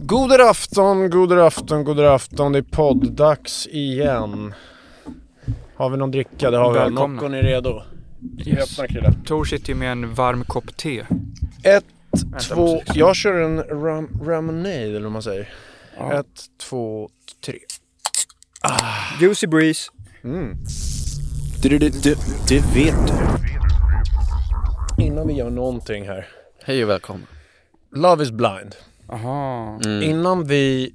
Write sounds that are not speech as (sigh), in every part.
God afton, god afton, god afton. Det är podddags igen. Har vi någon dricka? Det har vi. Välkomna. Noccon är redo. Yes. Öppna Krille. Tor sitter ju med en varm kopp te. Ett, Vänta, två. jag kör en ram, ramonade eller vad man säger. Ja. Ett, två, tre. Juicy breeze. Du, du, du, du vet du. Innan vi gör någonting här. Hej och välkommen. Love is blind. Aha. Mm. Innan vi...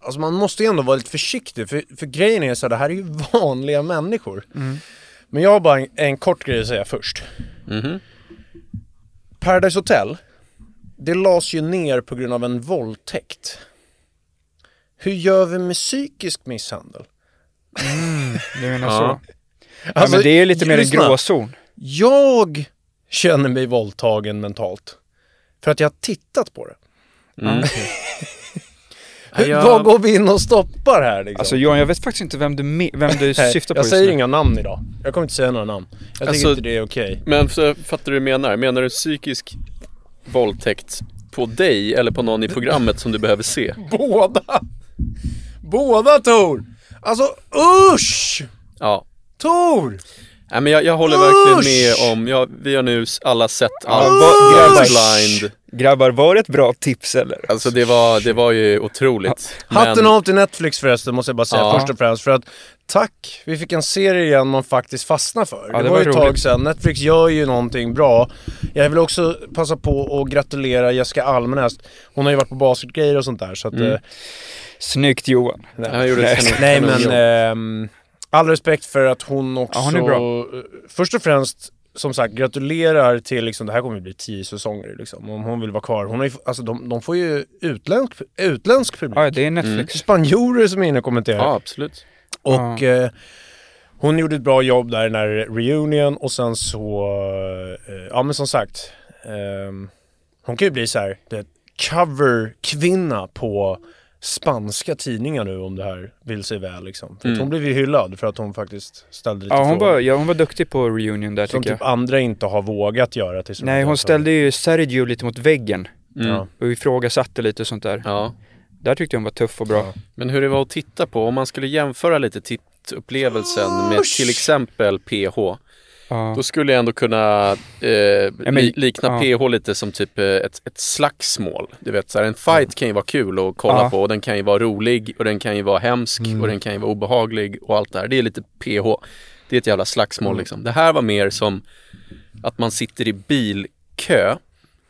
Alltså man måste ju ändå vara lite försiktig för, för grejen är så här, det här är ju (laughs) vanliga människor. Mm. Men jag har bara en, en kort grej att säga först. Mhm. Paradise Hotel, det lades ju ner på grund av en våldtäkt. Hur gör vi med psykisk misshandel? Du menar Ja. så? Ja, men det är lite mer en gråzon. Jag känner mig våldtagen mentalt. För att jag har tittat på det. Mm. (laughs) Hur, jag- Vad går vi in och stoppar här liksom? Alltså Johan, jag vet faktiskt inte vem du, vem du (laughs) syftar på jag säger inga namn idag. Jag kommer inte säga några namn. Jag tycker Alltså- inte det är okej. Men så, fattar du vad du menar? Menar du psykisk våldtäkt på dig eller på någon i programmet som du behöver se? (laughs) Båda! Båda Tor! Alltså usch! Ja. Tor! Nej men jag, jag håller verkligen Usch! med om, ja, vi har nu alla sett is blind. Grabbar, var det ett bra tips eller? Alltså det var, det var ju otroligt. Hatten Men- av till Netflix förresten måste jag bara säga Ja. först och främst för att Tack! Vi fick en serie igen man faktiskt fastnar för. Ja, det, det var var ju ett tag sedan. Netflix gör ju någonting bra. Jag vill också passa på att gratulera Jessica Almenäs. Hon har ju varit på basketgrejer och sånt där så att... Mm. eh, Snyggt Johan. nej. Nej men, ehm, all respekt för att hon också... Ja, hon är bra. eh, Först och främst, som sagt, gratulerar till liksom, det här kommer ju bli tio säsonger liksom, om hon vill vara kvar. Hon har ju, alltså de, de får ju utländsk, utländsk publik. Ja, det är Netflix. Spanjorer som är inne och kommenterar. Ja absolut. Och eh, hon gjorde ett bra jobb där när reunion och sen så, eh, ja men som sagt, ehm, hon kan ju bli så här, det, cover-kvinna på spanska tidningar nu om det här vill sig väl liksom. För Mm. hon blev ju hyllad för att hon faktiskt ställde lite Ja hon, frågor. var, ja, hon var duktig på reunion där som tycker typ jag. andra inte har vågat göra till Nej, hon ställde ju Sergio lite mot väggen Mm. Ja. och ifrågasatte lite sånt där. Ja. Där tyckte jag hon var tuff och bra. Ja. Men hur det var att titta på, om man skulle jämföra lite tittupplevelsen med till exempel PH. Ja. Då skulle jag ändå kunna eh, li- likna ja. PH lite som typ eh, ett, ett slagsmål. Du vet, så här, en fight kan ju vara kul att kolla Ja. på och den kan ju vara rolig och den kan ju vara hemsk Mm. och den kan ju vara obehaglig och allt det här. Det är lite PH. Det är ett jävla slagsmål Mm. liksom. Det här var mer som att man sitter i bilkö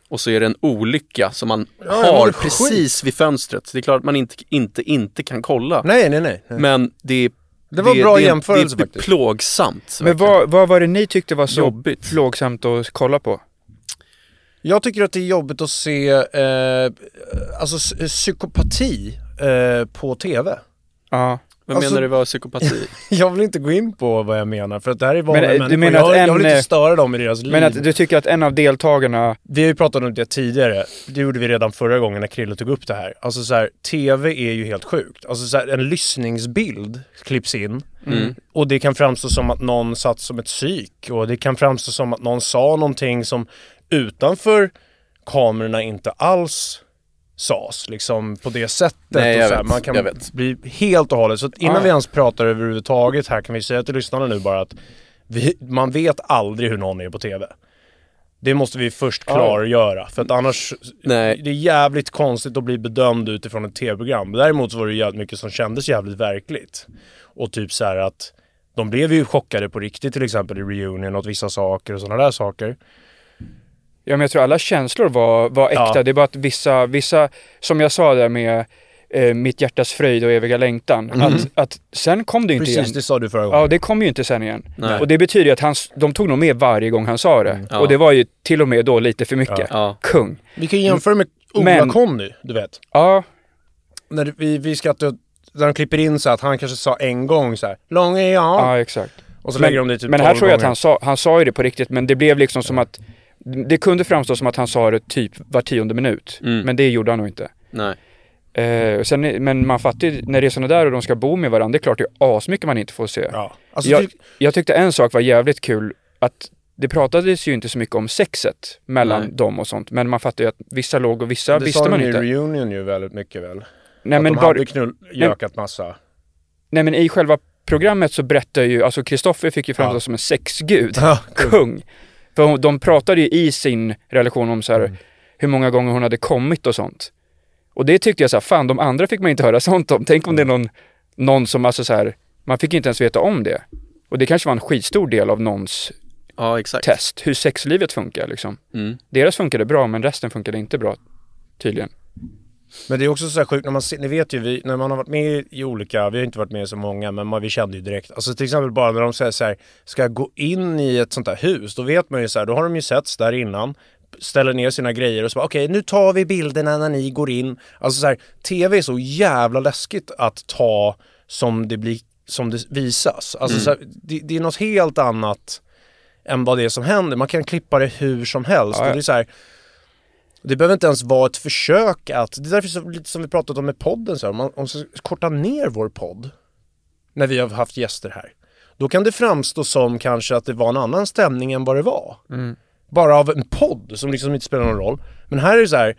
och så är det en olycka som man har är precis vid fönstret. Det är klart att man inte, inte, inte kan kolla. Nej, nej, nej. nej. Men det, Det var bra det, jämförelse det, är faktiskt. plågsamt. Men vad, vad var det ni tyckte var så Jobbigt. plågsamt att kolla på? Jag tycker att det är jobbigt att se eh, alltså psykopati eh, på TV. Ja. Vad Alltså- menar du var psykopati? (laughs) Jag vill inte gå in på vad jag menar för att det här är vanliga Men, eh, du människor. menar att jag, jag vill en, inte eh, störa dem i deras liv. Men att du tycker att en av deltagarna, Vi har ju pratat om det tidigare. Det gjorde vi redan förra gången när Krille tog upp det här. Alltså så här, TV är ju helt sjukt. Alltså så här, en lyssningsbild klipps in Mm. och det kan framstå som att någon satt som ett psyk och det kan framstå som att någon sa någonting som utanför kamerorna inte alls sades liksom på det sättet. Nej, och så här, vet, man kan bli helt och hållet. Så innan Ja. vi ens pratar överhuvudtaget här kan vi säga till lyssnarna nu bara att vi, man vet aldrig hur någon är på TV. Det måste vi först klargöra, för att annars... Nej. Det är jävligt konstigt att bli bedömd utifrån ett TV-program. Däremot så var det jävligt mycket som kändes jävligt verkligt. Och typ så här att de blev ju chockade på riktigt till exempel i reunion åt vissa saker och sådana där saker. Ja men jag tror alla känslor var, var äkta. Ja. Det är bara att vissa, vissa, som jag sa där med eh, Mitt hjärtas fröjd och eviga längtan. Att, att sen kom det ju inte Precis, igen. det sa du förra gången. Ja, det kom ju inte sen igen. Nej. Och det betyder ju att han, de tog nog med varje gång han sa det. Ja. Och det var ju till och med då lite för mycket. Ja. Kung. Vi kan jämföra med Ola-Conny, du vet. Ja, När vi, vi skrattar, när de klipper in så att han kanske sa en gång så här, lång är jag. ja exakt. Och så Men, lägger de det typ men här 12 tror jag att gånger. han sa, han sa ju det på riktigt, men det blev liksom som att det kunde framstå som att han sa det typ var tionde minut. Mm. Men det gjorde han nog inte. Nej. Eh, och sen, men man fattar ju, när det är sådana där och de ska bo med varandra, det är klart det är asmycket man inte får se. Ja. Alltså, jag, jag tyckte en sak var jävligt kul, att det pratades ju inte så mycket om sexet mellan Nej. dem och sånt, men man fattar ju att vissa låg och vissa det visste sa man de i inte. reunion ju väldigt mycket väl. Nej att men, de bara, hade knull, gökat massa. nej men i själva programmet så berättar ju, alltså Kristoffer fick ju framstå Ja. som en sexgud. Ja, (laughs) kung. För de pratade ju i sin relation om så här, Mm. hur många gånger hon hade kommit och sånt. Och det tyckte jag så här, fan de andra fick man inte höra (laughs) sånt om. Tänk om det är någon, någon som alltså så här, man fick inte ens veta om det. Och det kanske var en skitstor del av någons Ja, test, hur sexlivet funkar liksom. Mm. Deras funkade bra men resten funkade inte bra, tydligen. Men det är också så här sjukt när man ser, ni vet ju vi, när man har varit med i olika, vi har inte varit med i så många, men man, vi kände ju direkt. Alltså till exempel bara när de säger så här, ska jag gå in i ett sånt här hus, då vet man ju så här, då har de ju setts där innan, ställer ner sina grejer och så bara okej nu tar vi bilderna när ni går in. Alltså så här, tv är så jävla läskigt att ta som det blir, som det visas. Alltså så här, det, det är något helt annat än vad det är som händer. Man kan klippa det hur som helst. Ja, ja. Det är så här, det behöver inte ens vara ett försök att, det är därför så, lite som vi pratat om med podden, så här, om man, om man ska korta ner vår podd när vi har haft gäster här. Då kan det framstå som kanske att det var en annan stämning än vad det var. Bara av en podd som liksom inte spelar någon roll. Men här är det så här,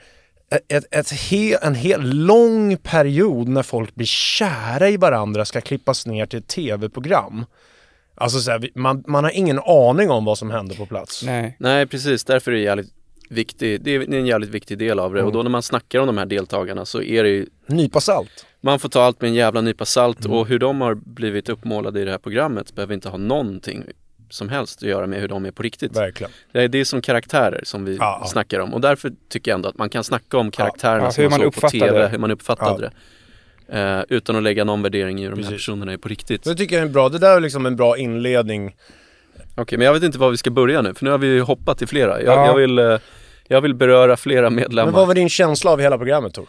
ett, ett he, en hel lång period när folk blir kära i varandra ska klippas ner till ett tv-program. Alltså så här, man, man har ingen aning om vad som händer på plats. Nej. Nej, precis. Därför är det jävligt viktig, det är en jävligt viktig del av det. Och då när man snackar om de här deltagarna så är det ju, Nypa salt. man får ta allt med en jävla nypa salt Mm. och hur de har blivit uppmålade i det här programmet behöver inte ha någonting som helst att göra med hur de är på riktigt. Verkligen. Det är, det är som karaktärer som vi Ja, ja. snackar om och därför tycker jag ändå att man kan snacka om karaktärerna Ja, som hur man, man såg på TV, det. hur man uppfattade det. Eh, utan att lägga någon värdering i hur de här personerna är på riktigt. Det tycker jag är bra. Det där är liksom en bra inledning. Okej, men jag vet inte var vi ska börja nu, för nu har vi ju hoppat till flera. Jag, Ja. jag, vill, eh, jag vill beröra flera medlemmar. Men vad var din känsla av hela programmet Tor?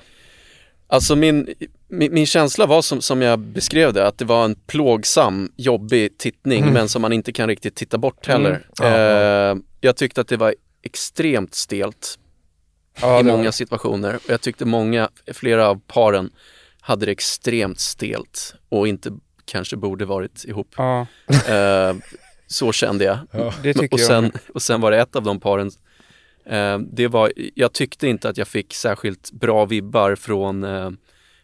Alltså min, min, min känsla var som, som jag beskrev det, att det var en plågsam, jobbig tittning, Mm. men som man inte kan riktigt titta bort heller. Ja, ja. Eh, jag tyckte att det var extremt stelt i många situationer. Och jag tyckte många, flera av paren hade det extremt stelt och inte kanske borde varit ihop. Ja, Eh, så kände jag. det tycker och, jag. sen, och sen var det ett av de paren, eh, det var, jag tyckte inte att jag fick särskilt bra vibbar från eh,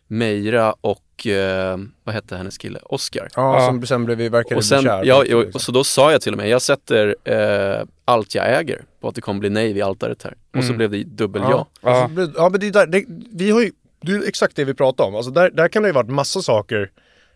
Meira och, eh, vad hette hennes kille, Oscar. Ja, Ja. som sen blev vi verkade Och sen, bli kär. ja, liksom. och, och så då sa jag till och med, jag sätter eh, allt jag äger på att det kommer bli nej vid altaret här. Och så Mm. blev det dubbel ja. ja. Ja. Ja men det är där, det, vi har ju, det är exakt det vi pratar om. Alltså där, där kan det ju varit massa saker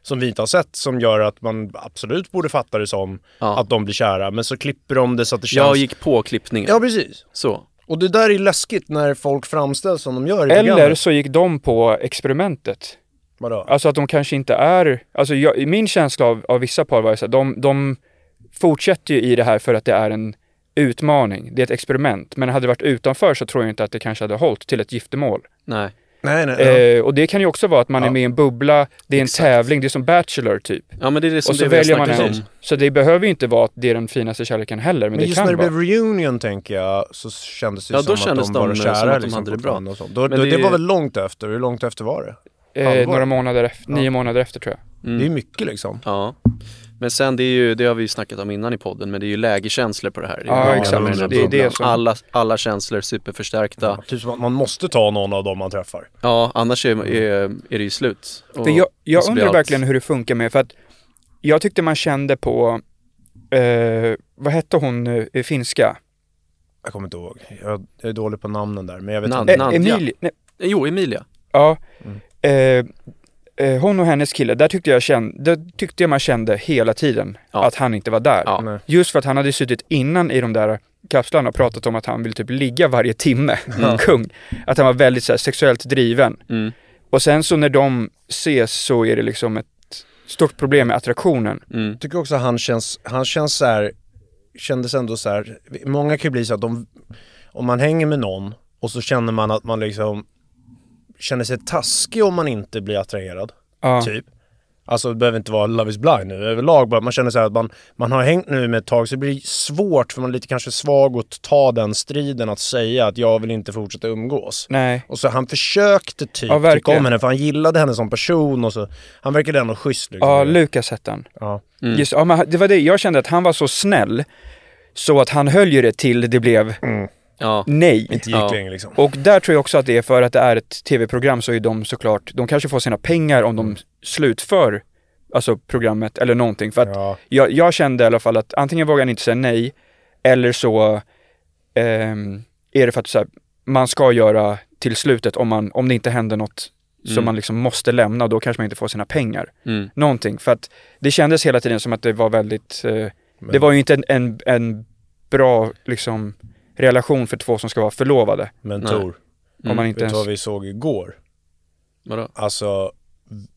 som vi inte har sett som gör att man absolut borde fatta det som Ja. att de blir kära. Men så klipper de det så att det känns... Jag gick på klippningen. Ja precis. Så. Och det där är läskigt när folk framställs som de gör i Eller programmet. så gick de på experimentet. Vadå? Alltså att de kanske inte är, alltså jag, min känsla av, av vissa par var här, de, de fortsätter ju i det här för att det är en utmaning, det är ett experiment. Men hade det varit utanför så tror jag inte att det kanske hade hållit till ett giftermål. Nej. Nej nej. nej. Eh, och det kan ju också vara att man Ja. är med i en bubbla, det är en Exakt. tävling, det är som Bachelor typ. Ja men det är det som Och så det väljer man en. Så det behöver ju inte vara att det är den finaste kärleken heller, men, Men det just kan när det vara. blev reunion tänker jag så kändes det Ja, som då kändes att de var de, eh, kära som att de liksom, hade det bra. och sånt. Då, Men då, det det, var väl långt efter? Hur långt efter var det? Eh, några månader efter, Ja. nio månader efter tror jag. Mm. Det är mycket liksom. Ja. Men sen det är ju, det har vi ju snackat om innan i podden, men det är ju lägekänslor på det här. Det är Ja, ju exakt. Det är det som- alla, alla känslor superförstärkta. Ja, Typ som att man måste ta någon av dem man träffar. annars är, är, är det ju slut. Och- För jag, jag undrar allt- verkligen hur det funkar med, för att jag tyckte man kände på, eh, vad hette hon, eh, finska? Jag kommer inte ihåg. Jag är dålig på namnen där. Men jag vet inte. Eh, Nadja. Emilie, nej, Jo, Emilia. ja. Mm. Eh, eh, hon och hennes kille, där tyckte jag, kände, där tyckte jag man kände hela tiden Ja. att han inte var där. Ja. Just för att han hade suttit innan i de där kapslarna och pratat om att han vill typ ligga varje timme, Mm. kung. Att han var väldigt så här, sexuellt driven. Mm. Och sen så när de ses så är det liksom ett stort problem med attraktionen. Mm. Jag tycker också att han känns, han känns så här, kändes ändå så här, många kan ju bli så att de, om man hänger med någon och så känner man att man liksom känner sig taskig om man inte blir attraherad, Ja. typ. Alltså det behöver inte vara Love is blind nu, överlag bara man känner så här att man, man har hängt nu med ett tag så det blir svårt för man är lite kanske svag att ta den striden att säga att jag vill inte fortsätta umgås. Nej. Och så han försökte typ Ja, tycka verkligen. om henne för han gillade henne som person och så, han verkade ändå schysst liksom. Ja, Lukas hette han. ja. Mm. Just, ja, men det var det, jag kände att han var så snäll så att han höll ju det till det blev Ja. nej. Inte gick Ja. längre liksom. Och där tror jag också att det är för att det är ett tv-program så är de såklart, de kanske får sina pengar om de slutför alltså programmet eller någonting. För att Ja. jag, jag kände i alla fall att antingen vågar han inte säga nej eller så ehm, är det för att så här, man ska göra till slutet om, man, om det inte händer något som Mm. man liksom måste lämna, då kanske man inte får sina pengar. Mm. Någonting. För att det kändes hela tiden som att det var väldigt, eh, det var ju inte en, en, en bra liksom relation för två som ska vara förlovade. Men. Tor, Om man vet inte du ens... vad vi såg igår? Vadå? Alltså,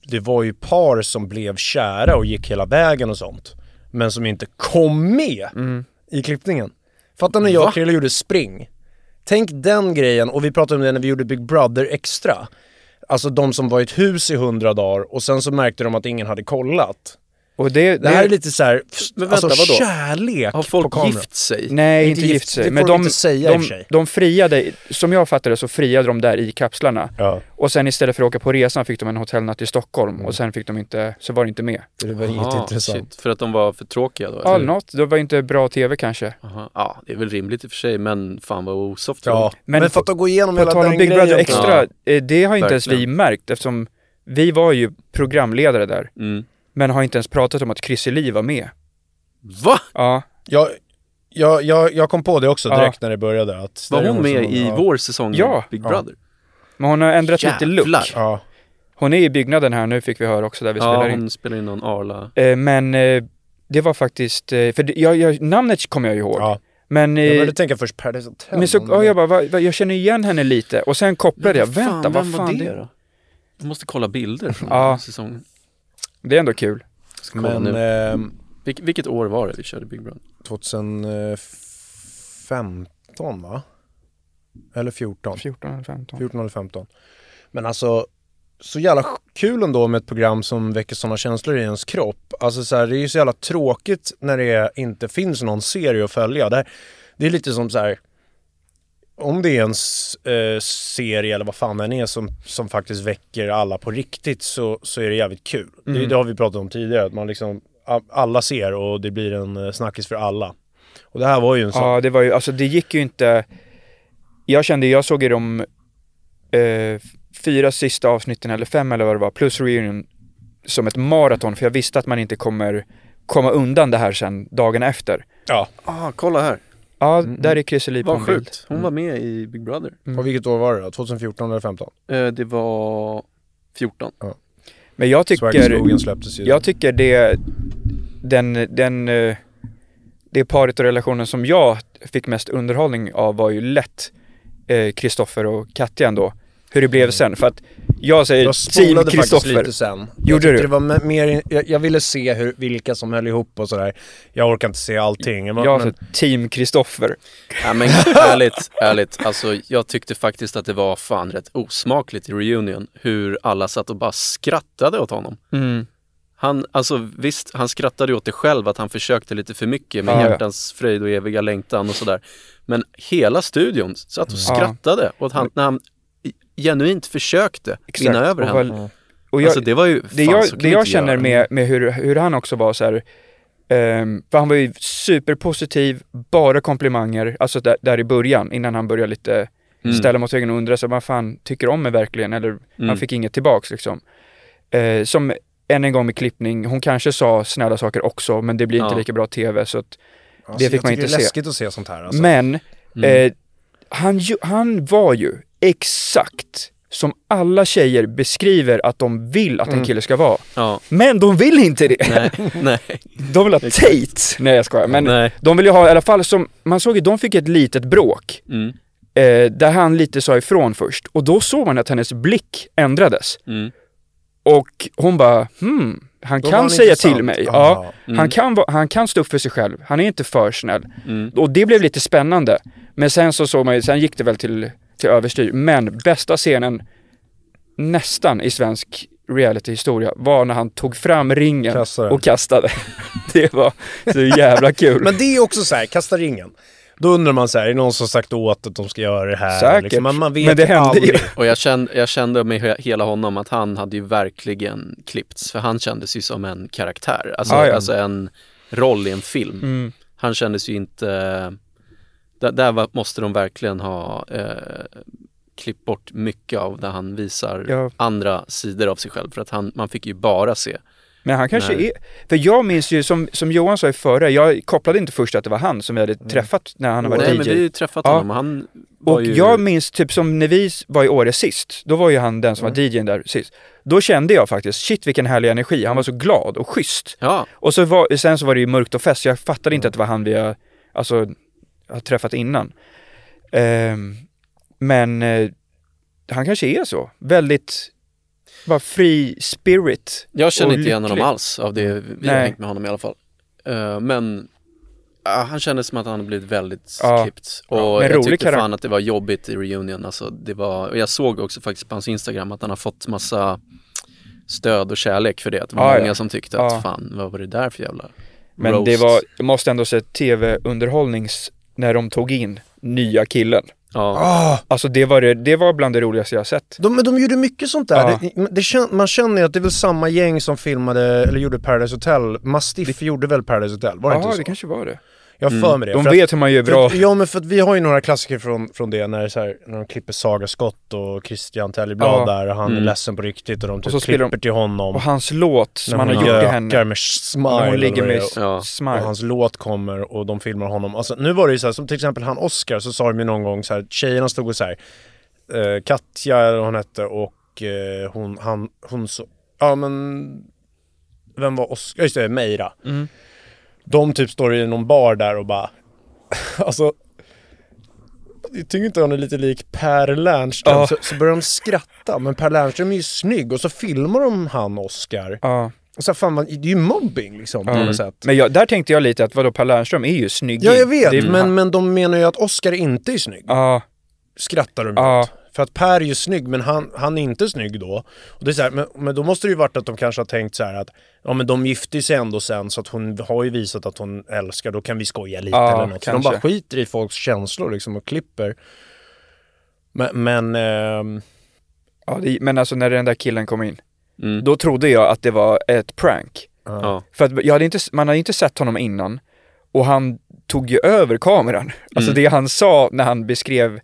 det var ju par som blev kära och gick hela vägen och sånt. Men som inte kom med Mm. i klippningen. Fattar när jag och Krille gjorde spring? Tänk den grejen, och vi pratade om det när vi gjorde Big Brother extra. Alltså de som var i ett hus i hundra dagar och sen så märkte de att ingen hade kollat. Och det, Det här är lite så här, Men vänta, alltså vadå? kärlek Har på folk kameran. gift sig? Nej, Inte inte gift- gift sig. det Men de de, inte säga de, för sig. de friade, som jag fattade så friade de där i kapslarna. Ja, Och sen istället för att åka på resan fick de en hotellnatt i Stockholm och sen fick de inte, så var det inte med. det var inget intressant. shit. För att de var för tråkiga då? Ja, något. Det var inte bra tv kanske. Aha. Ja, det är väl rimligt i och för sig, men fan vad osoft. Ja, men, Men för att gå igenom På hela tal om den Big grejen. Brother Extra, eh, det har inte ens vi Verkligen. märkt eftersom vi var ju programledare där. Mm. Men har inte ens pratat om att Chrissy Li var med. Va? Ja, Jag, jag, jag, jag kom på det också Ja. direkt när det började. Att Var hon med som- i ja. vår säsong Ja. Big Ja. Brother? men hon har ändrat lite Jävlar. look. Ja. Hon är i byggnaden här nu fick vi höra också där vi Ja, spelar in. hon spelar in någon Arla. Eh, men eh, det var faktiskt, eh, för det, jag, jag, namnet kommer jag ihåg. ja. Men, Jag eh, började tänka först Paradise Hotel. men så, ja, jag bara, va, va, jag känner igen henne lite och sen kopplade jag, vänta vad vem fan, var det, det då? Jag måste kolla bilder från Ja. säsongen. Det är ändå kul. Men ehm, Vilk, vilket år var det vi körde Big Brother? 2015 va? Eller 14? 14 eller 15. 14 eller 15. Men alltså, så jävla kul ändå med ett program som väcker sådana känslor i ens kropp. Alltså så här, det är ju så jävla tråkigt när det inte finns någon serie att följa. Det, det är lite som så här. Om det är en eh, serie eller vad fan den är som, som faktiskt väcker alla på riktigt så, så är det jävligt kul. Det, Mm. det har vi pratat om tidigare, att man liksom alla ser och det blir en eh, snackis för alla. Och det här var ju en sån. Ja, det var ju, alltså det gick ju inte, jag kände, jag såg ju de eh, fyra sista avsnitten eller fem eller vad det var, plus reunion som ett maraton för jag visste att man inte kommer komma undan det här sen dagen efter. Ja. Ah, kolla här. Ja, Mm. där är Chrissie Li på Vad en bild. sjukt. Hon var med i Big Brother. Och vilket år var det då? 2014 eller 15? Eh, det var 14. Men jag tycker, släpptes ju. jag tycker det, den, den, eh, det paret och relationen som jag fick mest underhållning av var ju lätt eh, Kristoffer och Katja ändå. Hur det blev sen, för att jag säger Jag team Kristoffer. lite sen. Gjorde jag du? Det var me- mer, jag, jag ville se hur, vilka som höll ihop och sådär. Jag orkar inte se allting. Men, Jag men, sa team Kristoffer. Ja men (laughs) ärligt, ärligt. Alltså jag tyckte faktiskt att det var fan rätt osmakligt i reunion hur alla satt och bara skrattade åt honom. Mm. Han, alltså visst, han skrattade åt det själv att han försökte lite för mycket med Ja, ja. hjärtans fröjd och eviga längtan och sådär. Men hela studion satt och Ja. skrattade åt han, när han genuint försökte vinna över och, henne. väl, och jag, alltså det var ju, det fan, jag, så kan det jag inte känner göra. med, med hur, hur han också var så här, ehm, för han var ju superpositiv, bara komplimanger, alltså där, där i början innan han började lite Mm. ställa mot väggen och undra så vad fan tycker om mig verkligen? Eller Mm. han fick inget tillbaks liksom. Eh, som än en gång med klippning, hon kanske sa snälla saker också men det blir inte Ja. lika bra tv så att, alltså, det fick man inte det är se. läskigt att se sånt här alltså. Men Mm. eh, han, han var ju exakt som alla tjejer beskriver att de vill att en Mm. kille ska vara. Ja, Men de vill inte det! nej, nej, (laughs) De vill ha Tate! Nej jag skojar, men nej. de vill ju ha i alla fall som, man såg ju, de fick ett litet bråk. Mm. Eh, där han lite sa ifrån först. Och då såg man att hennes blick ändrades. Mm. Och hon bara, hmm, han Då kan han säga intressant. till mig. Ja. Ja, Mm. han, kan, han kan stå upp för sig själv. Han är inte för snäll. Mm. Och det blev lite spännande. Men sen så såg man ju, sen gick det väl till, till överstyr. Men bästa scenen nästan i svensk realityhistoria var när han tog fram ringen Kastade. och kastade. (laughs) det var så jävla kul. Men det är också så här, kasta ringen. Då undrar man så här, är det någon som sagt åt att de ska göra det här? Säkert. Liksom, men man vet Men det hände aldrig. ju. Och jag kände, jag kände med he- hela honom att han hade ju verkligen klippts, för han kändes ju som en karaktär, alltså, Ah, ja. alltså en roll i en film. Mm. Han kändes ju inte, där, där var, måste de verkligen ha eh, klippt bort mycket av där han visar Ja. andra sidor av sig själv, för att han, man fick ju bara se. Men han kanske Nej. är, för jag minns ju som, som Johan sa i förra, jag kopplade inte först att det var han som vi hade träffat när han var Nej DJ. men vi har ju träffat Ja. honom han var Och ju... jag minns typ som när vi var i Åre sist, då var ju han den som var DJn där sist. Då kände jag faktiskt, shit vilken härlig energi, han var så glad och schysst. Ja, Och så var, sen så var det ju mörkt och fest, så jag fattade inte att det var han vi har, alltså, har träffat innan. Ehm, men eh, han kanske är så, väldigt, bara free spirit. jag känner inte igen honom alls av det vi har Nej. hängt med honom i alla fall. Eh, men ja, han kändes som att han hade blivit väldigt Ja. klippt. Och Ja, jag tyckte fan att det var jobbigt i reunion. Alltså, det var, och jag såg också faktiskt på hans Instagram att han har fått massa stöd och kärlek för det. Det var Ja, många ja. som tyckte att fan, vad var det där för jävla Men roast? det var, jag måste ändå säga tv-underhållnings, när de tog in nya killen. Ja, Ah, Alltså det var, det, det var bland det roligaste jag sett. de, men de gjorde mycket sånt där. Ja. Det, det kän, man känner ju att det är väl samma gäng som filmade, eller gjorde Paradise Hotel. Mastiff gjorde väl Paradise Hotel? Var det Ja, inte det så? kanske var det. Jag har för mig det. De För att- vet hur man gör bra. att, ja men för att vi har ju några klassiker från, från det när, det är så här, när de klipper Saga Skott och Christian Telleblad Ja. där och han är Mm. ledsen på riktigt och de typ så spelar klipper de- till honom. Och hans låt som han har gjort till henne. med smile När hon ligger med är. Ja. och smile. hans låt kommer och de filmar honom. Alltså, nu var det ju så här, som till exempel han Oscar så sa de ju någon gång så här, tjejerna stod och så här, eh, Katja eller hon hette och eh, hon, han, hon så, ja men, vem var Oscar? Just det, Meira. Mm. De typ står i någon bar där och bara, (laughs) alltså jag tycker inte han är lite lik Per Lernström, Ja. så, så börjar de skratta. Men Per Lernström är ju snygg och så filmar de han Oscar. Ja. Och så fan, vad- det är ju mobbing liksom på Mm. något sätt. Men jag, där tänkte jag lite att vadå, Per Lernström är ju snygg. Ja jag vet, men, men de menar ju att Oscar inte är snygg. Ja, Skrattar de Ja. åt. För att Per är ju snygg men han, han är inte snygg då. Och det är så här, men, men då måste det ju varit att de kanske har tänkt så här att Ja men de gifte sig ändå sen så att hon har ju visat att hon älskar, då kan vi skoja lite Ja, eller något. Så de kanske. bara skiter i folks känslor liksom och klipper. Men, men ehm, ja det, men alltså när den där killen kom in, mm. då trodde jag att det var ett prank. ja. För att jag hade inte, man hade inte sett honom innan och han tog ju över kameran. Alltså Mm. det han sa när han beskrev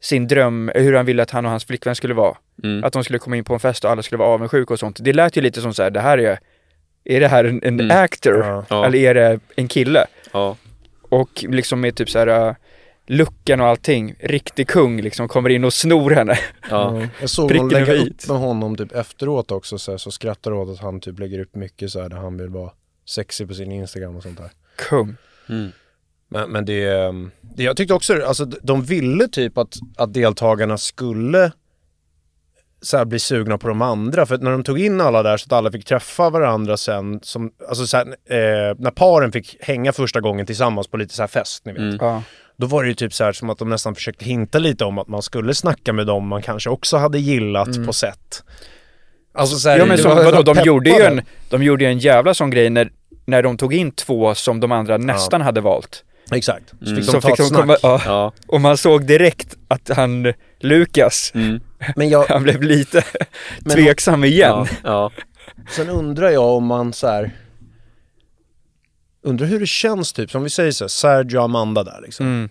sin dröm, hur han ville att han och hans flickvän skulle vara. Mm. Att de skulle komma in på en fest och alla skulle vara avundsjuka och sånt. Det lät ju lite som så här, det här är, är det här en, en Mm. actor? Ja. Eller är det en kille? ja. Och liksom med typ så här uh, looken och allting, riktig kung liksom kommer in och snor henne. ja. Ja, jag såg någon lägga upp med honom typ efteråt också så, här, så skrattar åt att han typ lägger upp mycket så här där han vill vara sexig på sin Instagram och sånt där. Kung. Mm. Men, men det, ehm, det, jag tyckte också, alltså de ville typ att, att deltagarna skulle så här, bli sugna på de andra. För att när de tog in alla där så att alla fick träffa varandra sen, som, alltså så här, eh, när paren fick hänga första gången tillsammans på lite så här fest, ni vet. Mm. Ja. Då var det ju typ så här som att de nästan försökte hinta lite om att man skulle snacka med dem man kanske också hade gillat på sätt. Alltså så här, Mm. Ja men så, var- vadå, de peppade. gjorde ju en, de gjorde ju en jävla sån grej när, när de tog in två som de andra nästan hade valt. Exakt. Så Mm. fick Så de ta fick ett de snack. komma, ja. ja. Och man såg direkt att han, Lukas, Mm. Men jag, (laughs) han blev lite Men- tveksam igen. ja. ja. Sen undrar jag om man så här. Undrar hur det känns typ, som vi säger så här, Sergio och Amanda där liksom. Mm.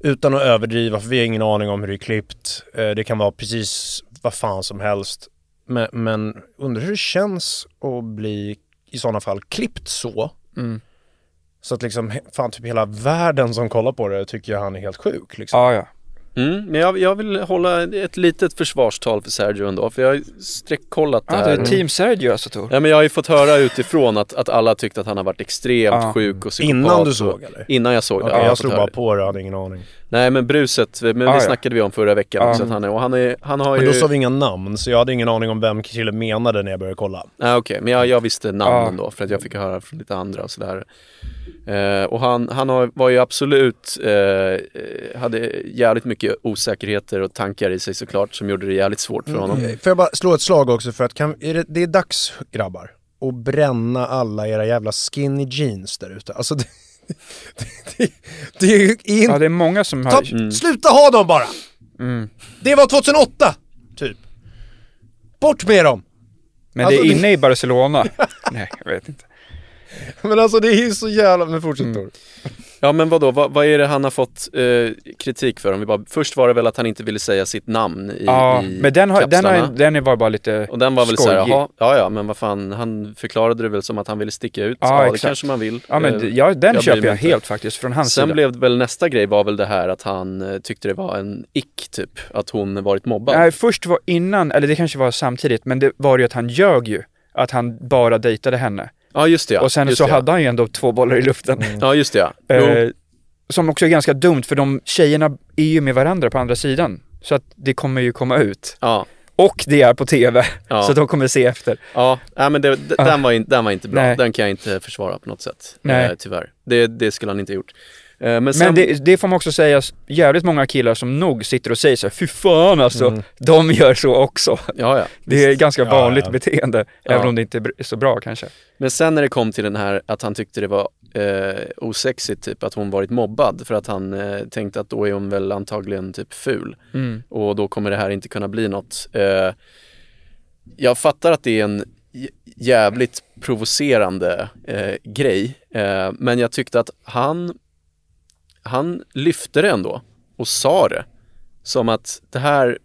Utan att överdriva, för vi har ingen aning om hur det är klippt. Eh, Det kan vara precis vad fan som helst. Men, men undrar hur det känns att bli i sådana fall klippt så. Mm. Så att liksom, fan typ hela världen som kollar på det tycker jag han är helt sjuk liksom. Ja, ja. Mm, men jag, jag vill hålla ett litet försvarstal för Sergio ändå, för jag har streckkollat det ja det här. är Team Sergio alltså Tor. Ja men jag har ju fått höra utifrån att, att alla tyckte att han har varit extremt Ja. sjuk och psykopat. Innan du såg eller? Innan jag såg det, Okej, ja, jag slog bara det. på det, jag hade ingen aning. Nej men bruset, men det Ah, ja. snackade vi om förra veckan Ah. också att han är, och han, är, han har Men ju... då sa vi inga namn, så jag hade ingen aning om vem Krille menade när jag började kolla. Nej okej, men jag, jag visste namnen Ja. då för att jag fick höra från lite andra och sådär. Eh, och han, han har, var ju absolut, eh, eh, hade jävligt mycket osäkerheter och tankar i sig såklart som gjorde det jävligt svårt för honom. Mm. Får jag bara slå ett slag också för att kan, är det, det är dags grabbar att bränna alla era jävla skinny jeans där ute. Alltså det, det, det, det är inte... Ja, det är många som Ta, har... Sluta ha dem bara! Mm. Det var 2008, typ. Bort med dem! Men Alltså, det är det- inne i Barcelona. (laughs) Nej, jag vet inte. Men alltså det är ju så jävla... Men fortsätt Mm. Ja men vadå, vad, vad är det han har fått eh, kritik för? Om vi bara, först var det väl att han inte ville säga sitt namn i, Ja, i men den, har, den, har, den var bara lite Och den var väl såhär, jaha, ja ja men vad fan, han förklarade det väl som att han ville sticka ut. Ja, Ja, det exakt. kanske man vill. Ja men Eh, ja, den jag köper jag inte. helt faktiskt från hans Sen sida. blev väl nästa grej var väl det här att han eh, tyckte det var en ick typ, att hon varit mobbad. Nej, först var innan, eller det kanske var samtidigt, men det var ju att han ljög ju. Att han bara dejtade henne. Ja just det ja. och sen just så det, ja. hade han ju ändå två bollar i luften. Ja just det ja. Eh, som också är ganska dumt för de tjejerna är ju med varandra på andra sidan. Så att det kommer ju komma ut. ja. Och det är på TV. Ja. Så de kommer se efter. Ja, nej, men det, den, var in, den var inte bra. Nej. Den kan jag inte försvara på något sätt. Nej. Eh, tyvärr. Det, det skulle han inte ha gjort. Eh, men sen, Men det, det får man också säga, jävligt många killar som nog sitter och säger så här, fy fan alltså, Mm. de gör så också. ja, ja. Det är ganska Ja, vanligt beteende, även om det inte är så bra kanske. Men sen när det kom till den här att han tyckte det var eh, osexigt typ att hon varit mobbad för att han eh, tänkte att då är hon väl antagligen typ ful Mm. och då kommer det här inte kunna bli något. Eh, jag fattar att det är en jävligt provocerande eh, grej eh, men jag tyckte att han han lyfte det ändå och sa det som att det här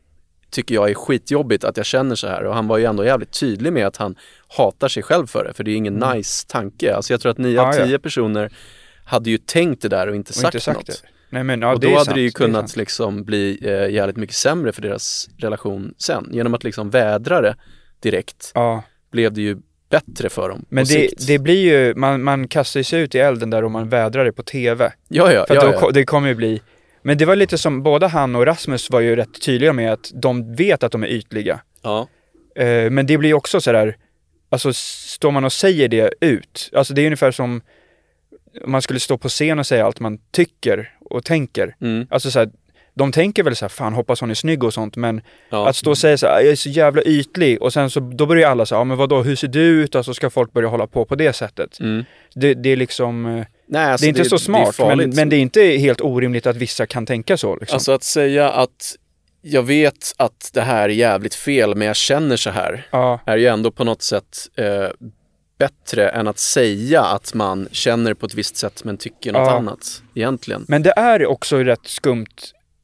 tycker jag är skitjobbigt att jag känner så här och han var ju ändå jävligt tydlig med att han hatar sig själv för det för det är ingen nice tanke. Alltså jag tror att nio av Mm. Tio personer hade ju tänkt det där och inte Och sagt, inte sagt något. det. Nej men ja, och det då hade sant, det ju kunnat sant. liksom bli eh, jävligt mycket sämre för deras relation sen. Genom att liksom vädra det direkt Ja, blev det ju bättre för dem men på det, sikt. det blir ju, man, man kastar sig ut i elden där och man vädrar det på TV. ja, ja, För ja, då, ja. det kommer ju bli, men det var lite som, både han och Rasmus var ju rätt tydliga med att de vet att de är ytliga. ja. Eh, men det blir ju också sådär, alltså står man och säger det ut, alltså det är ungefär som om man skulle stå på scen och säga allt man tycker och tänker. Mm, Alltså såhär, de tänker väl såhär, fan hoppas hon är snygg och sånt, men ja. att stå och säga såhär, jag är så jävla ytlig och sen så, då börjar alla säga, ja men vadå, hur ser du ut? Och så ska folk börja hålla på på det sättet. Mm. Det, det är liksom, eh, Nej, alltså det är inte så smart, men, men det är inte helt orimligt att vissa kan tänka så liksom. Alltså att säga att jag vet att det här är jävligt fel men jag känner så här ja, är ju ändå på något sätt eh, bättre än att säga att man känner på ett visst sätt men tycker något Ja. annat egentligen. men det är också rätt skumt,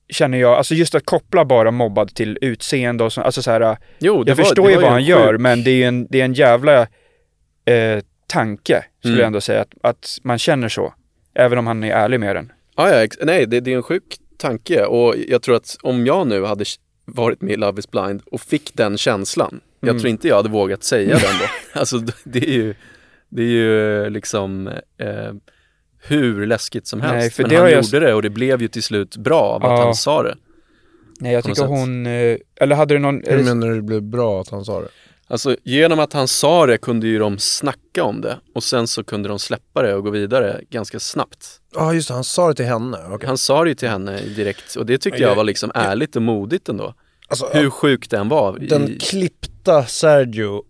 känner jag, alltså just att koppla bara mobbad till utseende och så, alltså så här, Jo, det jag var, förstår ju vad han en gör, sjuk- men det är ju en, det är en jävla eh, tanke, skulle Mm. jag ändå säga, att, att man känner så. Även om han är ärlig med den. Ja, ja, nej, det, det är en sjuk tanke och jag tror att om jag nu hade varit med i Love is blind och fick den känslan, jag Mm. tror inte jag hade vågat säga den då. (laughs) Alltså det är ju, det är ju liksom eh, hur läskigt som helst. Nej, för Men det han jag- gjorde det och det blev ju till slut bra av att Ja. han sa det. Nej, jag tycker hon, eh, eller hade du någon, Hur menar du det blev bra att han sa det? Alltså genom att han sa det kunde ju de snacka om det och sen så kunde de släppa det och gå vidare ganska snabbt. Ja just det, han sa det till henne. Okej. Han sa det ju till henne direkt och det tyckte Ja, jag jag- var liksom ärligt och modigt ändå. Alltså, Hur sjukt den var. den i, klippta Sergio,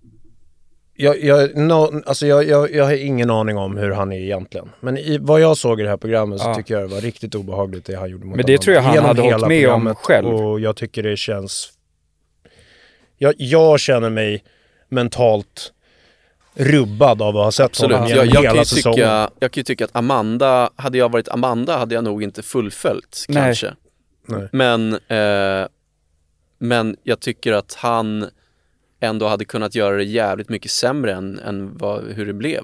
jag, jag, no, alltså jag, jag, jag har ingen aning om hur han är egentligen. Men i, vad jag såg i det här programmet så Ja. tycker jag det var riktigt obehagligt det han gjorde mot Men det Amanda. tror jag han Genom hade hållit med om själv. Och jag tycker det känns... Jag, jag känner mig mentalt rubbad av att ha sett Absolut, honom jag, genom jag, kan hela ju säsongen. tycka, jag kan ju tycka att Amanda, hade jag varit Amanda hade jag nog inte fullföljt Nej. kanske. Nej. Men, eh, men jag tycker att han ändå hade kunnat göra det jävligt mycket sämre än, än vad, hur det blev.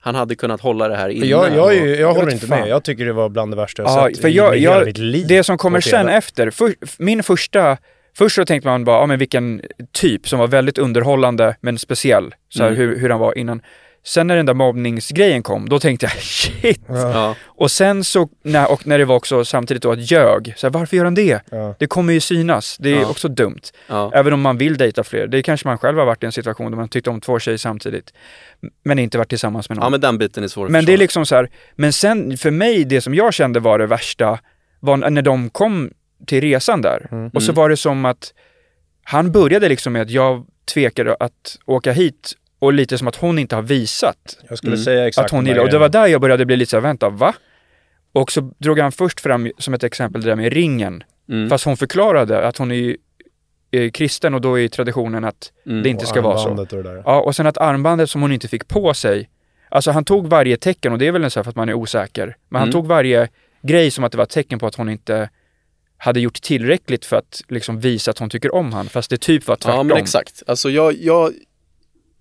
Han hade kunnat hålla det här inne. Jag, jag, jag Jag håller inte fan. med. Jag tycker det var bland det värsta jag Ja, sett för i jag, hela jag, mitt liv. det som kommer sen efter, för, min första, först så tänkte man bara, ja men vilken typ som var väldigt underhållande men speciell, så här, Mm. hur, hur han var innan. Sen när den där mobbningsgrejen kom, då tänkte jag (laughs) shit. Ja. Och sen så, när, och när det var också samtidigt då att ljög, så här, varför gör han det? Ja. Det kommer ju synas, det är Ja. också dumt. Ja. Även om man vill dejta fler, det kanske man själv har varit i en situation där man tyckte om två tjejer samtidigt. Men inte varit tillsammans med någon. ja, men den biten är svår att Men det är liksom så här, men sen för mig, det som jag kände var det värsta, var när de kom till resan där. Och så Mm. var det som att han började liksom med att jag tvekade att åka hit och lite som att hon inte har visat Jag skulle Mm. säga exakt att hon gillar. Och det var där jag började bli lite så här, vänta, va? Och så drog han först fram som ett exempel det där med ringen. Mm. Fast hon förklarade att hon är ju är kristen och då är traditionen att Mm. det inte Och ska vara så. och det där. Ja, och sen att armbandet som hon inte fick på sig, alltså han tog varje tecken och det är väl en så här för att man är osäker, men han Mm. tog varje grej som att det var ett tecken på att hon inte hade gjort tillräckligt för att liksom visa att hon tycker om han, fast det typ var tvärtom. Ja men exakt. Alltså jag, jag,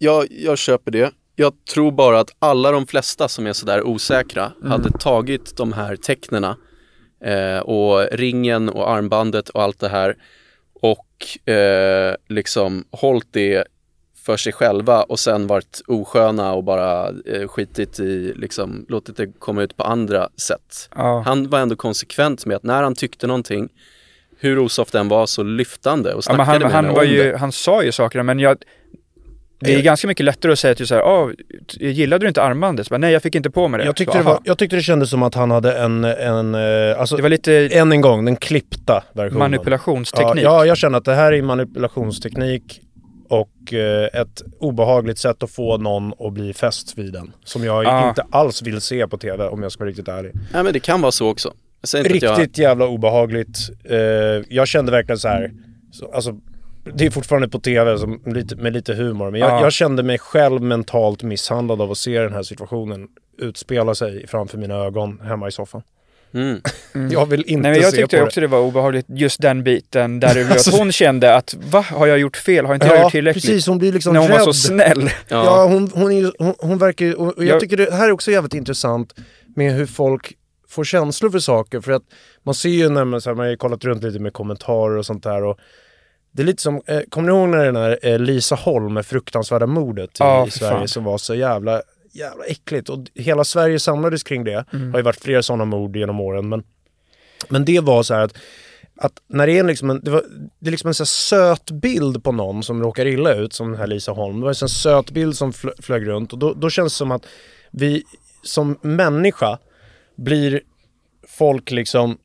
jag, jag köper det. Jag tror bara att alla de flesta som är sådär osäkra Mm. hade tagit de här tecknena eh, och ringen och armbandet och allt det här och eh, liksom hållit det för sig själva och sen varit osköna och bara eh, skitit i, liksom låtit det komma ut på andra sätt. Ja. Han var ändå konsekvent med att när han tyckte någonting, hur osoft den var, så lyfte han det och Ja, snackade han, med han, henne var ju, det. han sa ju sakerna men jag det är ganska mycket lättare att säga till så här, ah, gillade du inte armbandet? Bara, Nej, jag fick inte på mig det. Jag tyckte, Så, det var, jag tyckte det kändes som att han hade en, en eh, alltså, det var lite än en gång, den klippta versionen. manipulationsteknik. Ja, ja, jag känner att det här är manipulationsteknik och eh, ett obehagligt sätt att få någon att bli fäst vid den. Som jag Ah. inte alls vill se på TV om jag ska vara riktigt ärlig. Nej men det kan vara så också. Jag Riktigt jävla obehagligt. Eh, jag kände verkligen så här. Så, alltså, det är fortfarande på TV som, lite, med lite humor, men jag, Ja. jag kände mig själv mentalt misshandlad av att se den här situationen utspela sig framför mina ögon hemma i soffan. jag... Mm. Jag vill inte Nej, men jag se tyckte på också det var obehagligt, just den biten där (laughs) det blev Alltså- att hon kände att va, har jag gjort fel? Har inte det. jag Ja, gjort tillräckligt? precis. Hon blir liksom När hon rädd. var så snäll. Ja, Ja. hon, hon, är hon, hon verkar och jag Jag- tycker det här är också jävligt intressant med hur folk får känslor för saker. För att man ser ju när man, så här, man har ju kollat runt lite med kommentarer och sånt där. Och det är lite som, eh, kommer ni ihåg när den här eh, Lisa Holm med fruktansvärda mordet i, Ja, i Sverige fan. som var så jävla, jävla äckligt. Och hela Sverige samlades kring det. Mm. Det har ju varit flera sådana mord genom åren. Men, men det var så här att att när det är liksom en, det var, det är liksom en så söt bild på någon som råkar illa ut, som den här Lisa Holm. Det var en söt bild som flö, flög runt och då, då känns det som att vi som människa blir folk liksom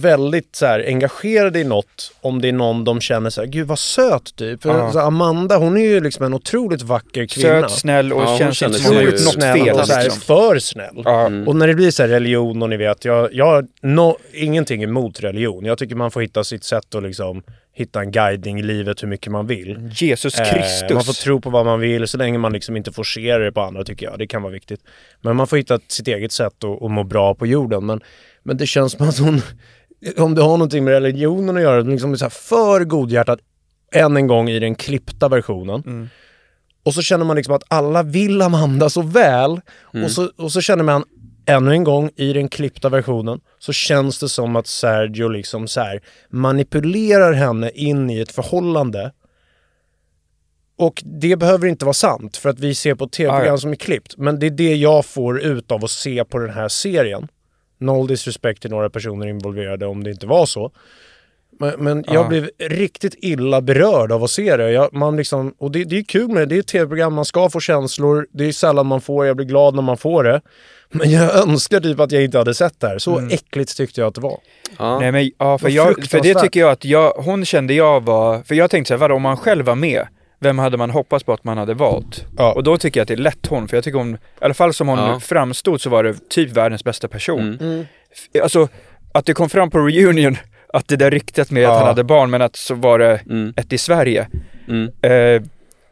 väldigt så här engagerade i något om det är någon de känner så här, gud vad söt typ. För Ja. så här, Amanda hon är ju liksom en otroligt vacker kvinna. Söt, snäll och Ja, hon känns inte som ju något snäll fel. och så här, Liksom. för snäll. Ja. Mm. Och när det blir så här religion och ni vet, jag, jag har no, ingenting emot religion. Jag tycker man får hitta sitt sätt att liksom hitta en guidning i livet hur mycket man vill. Jesus Eh, Kristus. man får tro på vad man vill så länge man liksom inte forcerar det på andra tycker jag. Det kan vara viktigt. Men man får hitta sitt eget sätt att, att må bra på jorden. Men, men det känns som att hon, om det har någonting med religionen att göra, liksom så här för godhjärtat än en gång i den klippta versionen. Mm. Och så känner man liksom att alla vill Amanda så väl. Och, så, och så känner man ännu en gång i den klippta versionen så känns det som att Sergio liksom så här manipulerar henne in i ett förhållande. Och det behöver inte vara sant för att vi ser på tv-program Ah, ja. som är klippt. Men det är det jag får ut av att se på den här serien. Noll disrespect till några personer involverade om det inte var så. Men, men jag Ja. blev riktigt illa berörd av att se det. Jag, man liksom, och det, det är kul med det. Det är ett tv-program, man ska få känslor. Det är sällan man får, jag blir glad när man får det. Men jag (laughs) önskar typ att jag inte hade sett det här. Så äckligt tyckte jag att det var. Ja. Nej men ja, för, jag, för det tycker jag att jag, hon kände jag var, för jag tänkte så här, vadå, om man själv var med, vem hade man hoppats på att man hade valt? Ja. Och då tycker jag att det är lätt hon, för jag tycker hon, i alla fall som hon Ja. framstod så var det typ världens bästa person. Mm. F- Alltså, att det kom fram på reunion, (laughs) att det där ryktet med att Ja. han hade barn, men att så var det Mm. ett i Sverige. Mm. Eh,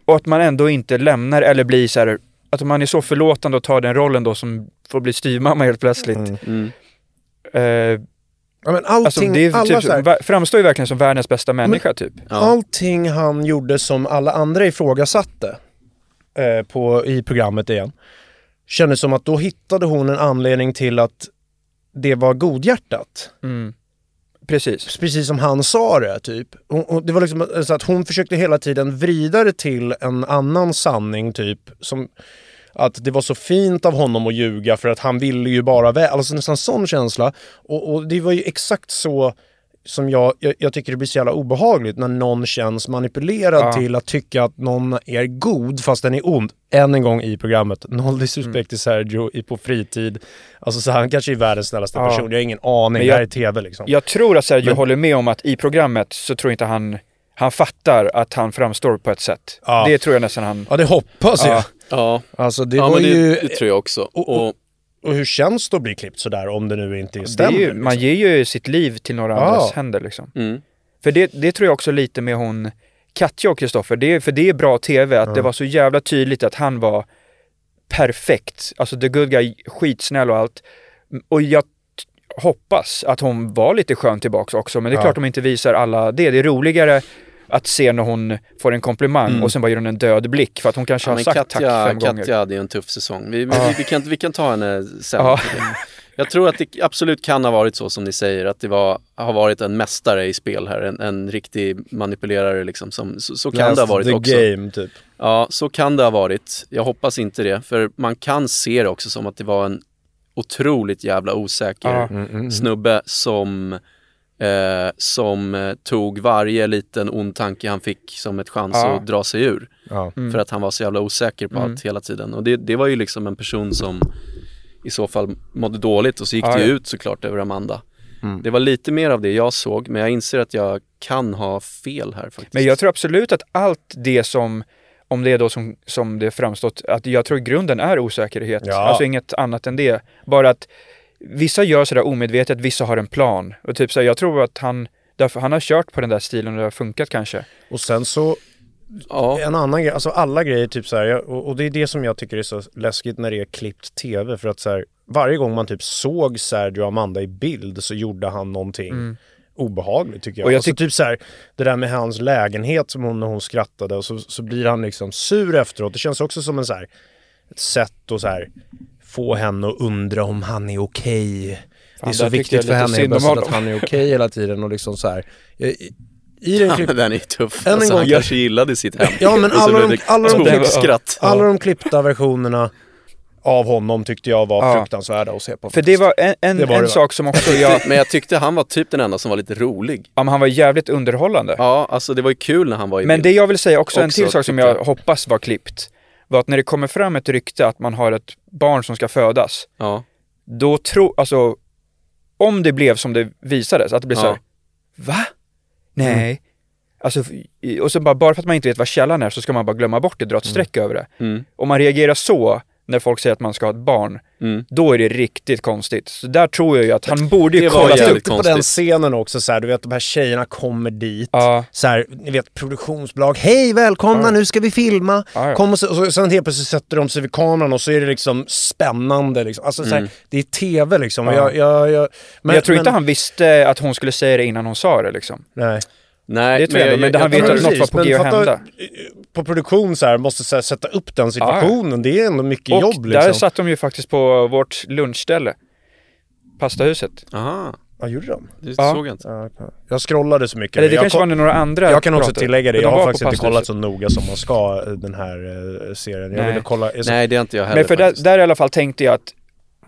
och att man ändå inte lämnar eller blir så här, att man är så förlåtande och tar den rollen då som får bli styvmamma helt plötsligt. Mm. Mm. Eh, Ja, men allting, alltså det är alla typ, så här, framstår ju verkligen som världens bästa människa typ. Ja. allting han gjorde som alla andra ifrågasatte eh, på, i programmet igen. Kändes som att då hittade hon en anledning till att det var godhjärtat. Mm. Precis. Precis som han sa det, typ. Och, och det var liksom så att hon försökte hela tiden vrida det till en annan sanning, typ. Som att det var så fint av honom att ljuga för att han ville ju bara väl, alltså nästan sån känsla. Och, och det var ju exakt så som jag, jag, jag tycker det blir så jävla obehagligt när någon känns manipulerad Ja. till att tycka att någon är god fast den är ond. Än en gång i programmet, noll disrespect Mm. till Sergio i på fritid. Alltså så han kanske är världens snällaste Ja. person, jag har ingen aning, Men det jag- här är TV liksom. Jag tror att Sergio Men- håller med om att i programmet så tror inte han, han fattar att han framstår på ett sätt. Ja. Det tror jag nästan han... Ja det hoppas jag. Ja. Alltså det ja var det, ju... det tror jag också. och- Och, Och hur känns det att bli klippt sådär om det nu inte Det är stämmer? ju, man liksom? ger ju sitt liv till några Ja. andras händer liksom. mm, För det, det tror jag också lite med hon Katja och Kristoffer, det, för det är bra TV att det var så jävla tydligt att han var perfekt, alltså the good guy, skitsnäll och allt. Och jag hoppas att hon var lite skön tillbaks också, men det är Ja. klart de inte visar alla det. Det är roligare att se när hon får en komplimang och sen bara ger hon en död blick för att hon kanske ja, har sagt Katja, tack fem gånger. Katja hade ju en tuff säsong. Vi, Ja. vi, vi, kan, vi kan ta henne sen. Ja. (laughs) Jag tror att det absolut kan ha varit så som ni säger, att det var, har varit en mästare i spel här, en, en riktig manipulerare liksom. Som, så, så kan det ha varit the också. game typ. Ja, så kan det ha varit. Jag hoppas inte det, för man kan se det också som att det var en otroligt jävla osäker Ja. Mm, snubbe som, eh, som eh, tog varje liten ond tanke han fick som ett chans Ja. att dra sig ur. Ja. För att han var så jävla osäker på Mm. allt hela tiden. Och det, det var ju liksom en person som i så fall mådde dåligt och så gick Ja, det ju ja. ut såklart över Amanda. Mm. Det var lite mer av det jag såg, men jag inser att jag kan ha fel här faktiskt. Men jag tror absolut att allt det som, om det är då som, som det framstått, att jag tror grunden är osäkerhet. Ja. Alltså inget annat än det. Bara att vissa gör sådär omedvetet, vissa har en plan. Och typ så här, jag tror att han, därför han har kört på den där stilen och det har funkat kanske. Och sen så, ja, en annan grej, alltså alla grejer typ så här, jag- och, och det är det som jag tycker är så läskigt när det är klippt TV. För att så här, varje gång man typ såg Sergio och Amanda i bild så gjorde han någonting obehagligt tycker jag. Och jag alltså typ så här, det där med hans lägenhet som hon, när hon skrattade och så, så blir han liksom sur efteråt. Det känns också som en så här, ett sätt att så här, få henne att undra om han är okej. Det är så viktigt för henne att honom. han är okej hela tiden och liksom så här. I, den klipp, den är tuff. Än en Alltså, gång- han kanske gillade sitt hem. Ja, men Och så alla de- det alla de- tokskratt. Alla de klippta versionerna av honom tyckte jag var Ja. fruktansvärda att se på. För det var en, en, Det var en det, sak som också jag, (laughs) Men jag tyckte han var typ den enda som var lite rolig. ja, men han var jävligt underhållande. Ja, alltså det var ju kul när han var i Men det bild. jag vill säga också, en Också, till sak som jag jag. hoppas var klippt, var att när det kommer fram ett rykte att man har ett barn som ska födas, Ja, då tror, alltså om det blev som det visades, att det blev Ja. så här, va? Nej. Alltså, i- och så bara, bara för att man inte vet vad källan är så ska man bara glömma bort det, dra ett streck över det. mm, Om man reagerar så när folk säger att man ska ha ett barn, mm. då är det riktigt konstigt. Så där tror jag ju att han borde ju Det var kolla upp. Tänkte på den scenen också så här, du vet de här tjejerna kommer dit. Ja, Så här, ni vet produktionsbolag, hej välkomna Ja. nu ska vi filma. Ja, ja. Kom och, så, och sen helt plötsligt sätter de sig vid kameran och så är det liksom spännande liksom. Alltså så här, Mm. det är TV liksom. Jag, jag, jag, men, jag tror inte han visste att hon skulle säga det innan hon sa det liksom. Nej. Nej, Det tror jag ändå, men han jag, vet jag, att något var på men G att hända. På produktion så här, måste så här, sätta upp den situationen. Det är ändå mycket Och jobb där liksom. satt de ju faktiskt på vårt lunchställe. Pastahuset. Aha, Ja, gjorde de? det Ja. såg jag inte. Ja, jag scrollade så mycket. Eller det jag, kanske var några andra jag kan också pratade. tillägga det, Men jag de har faktiskt inte kollat så noga som man ska eh, den här eh, serien. Jag Nej. ville kolla... Jag, Nej, det är inte jag heller Nej för där, där i alla fall tänkte jag att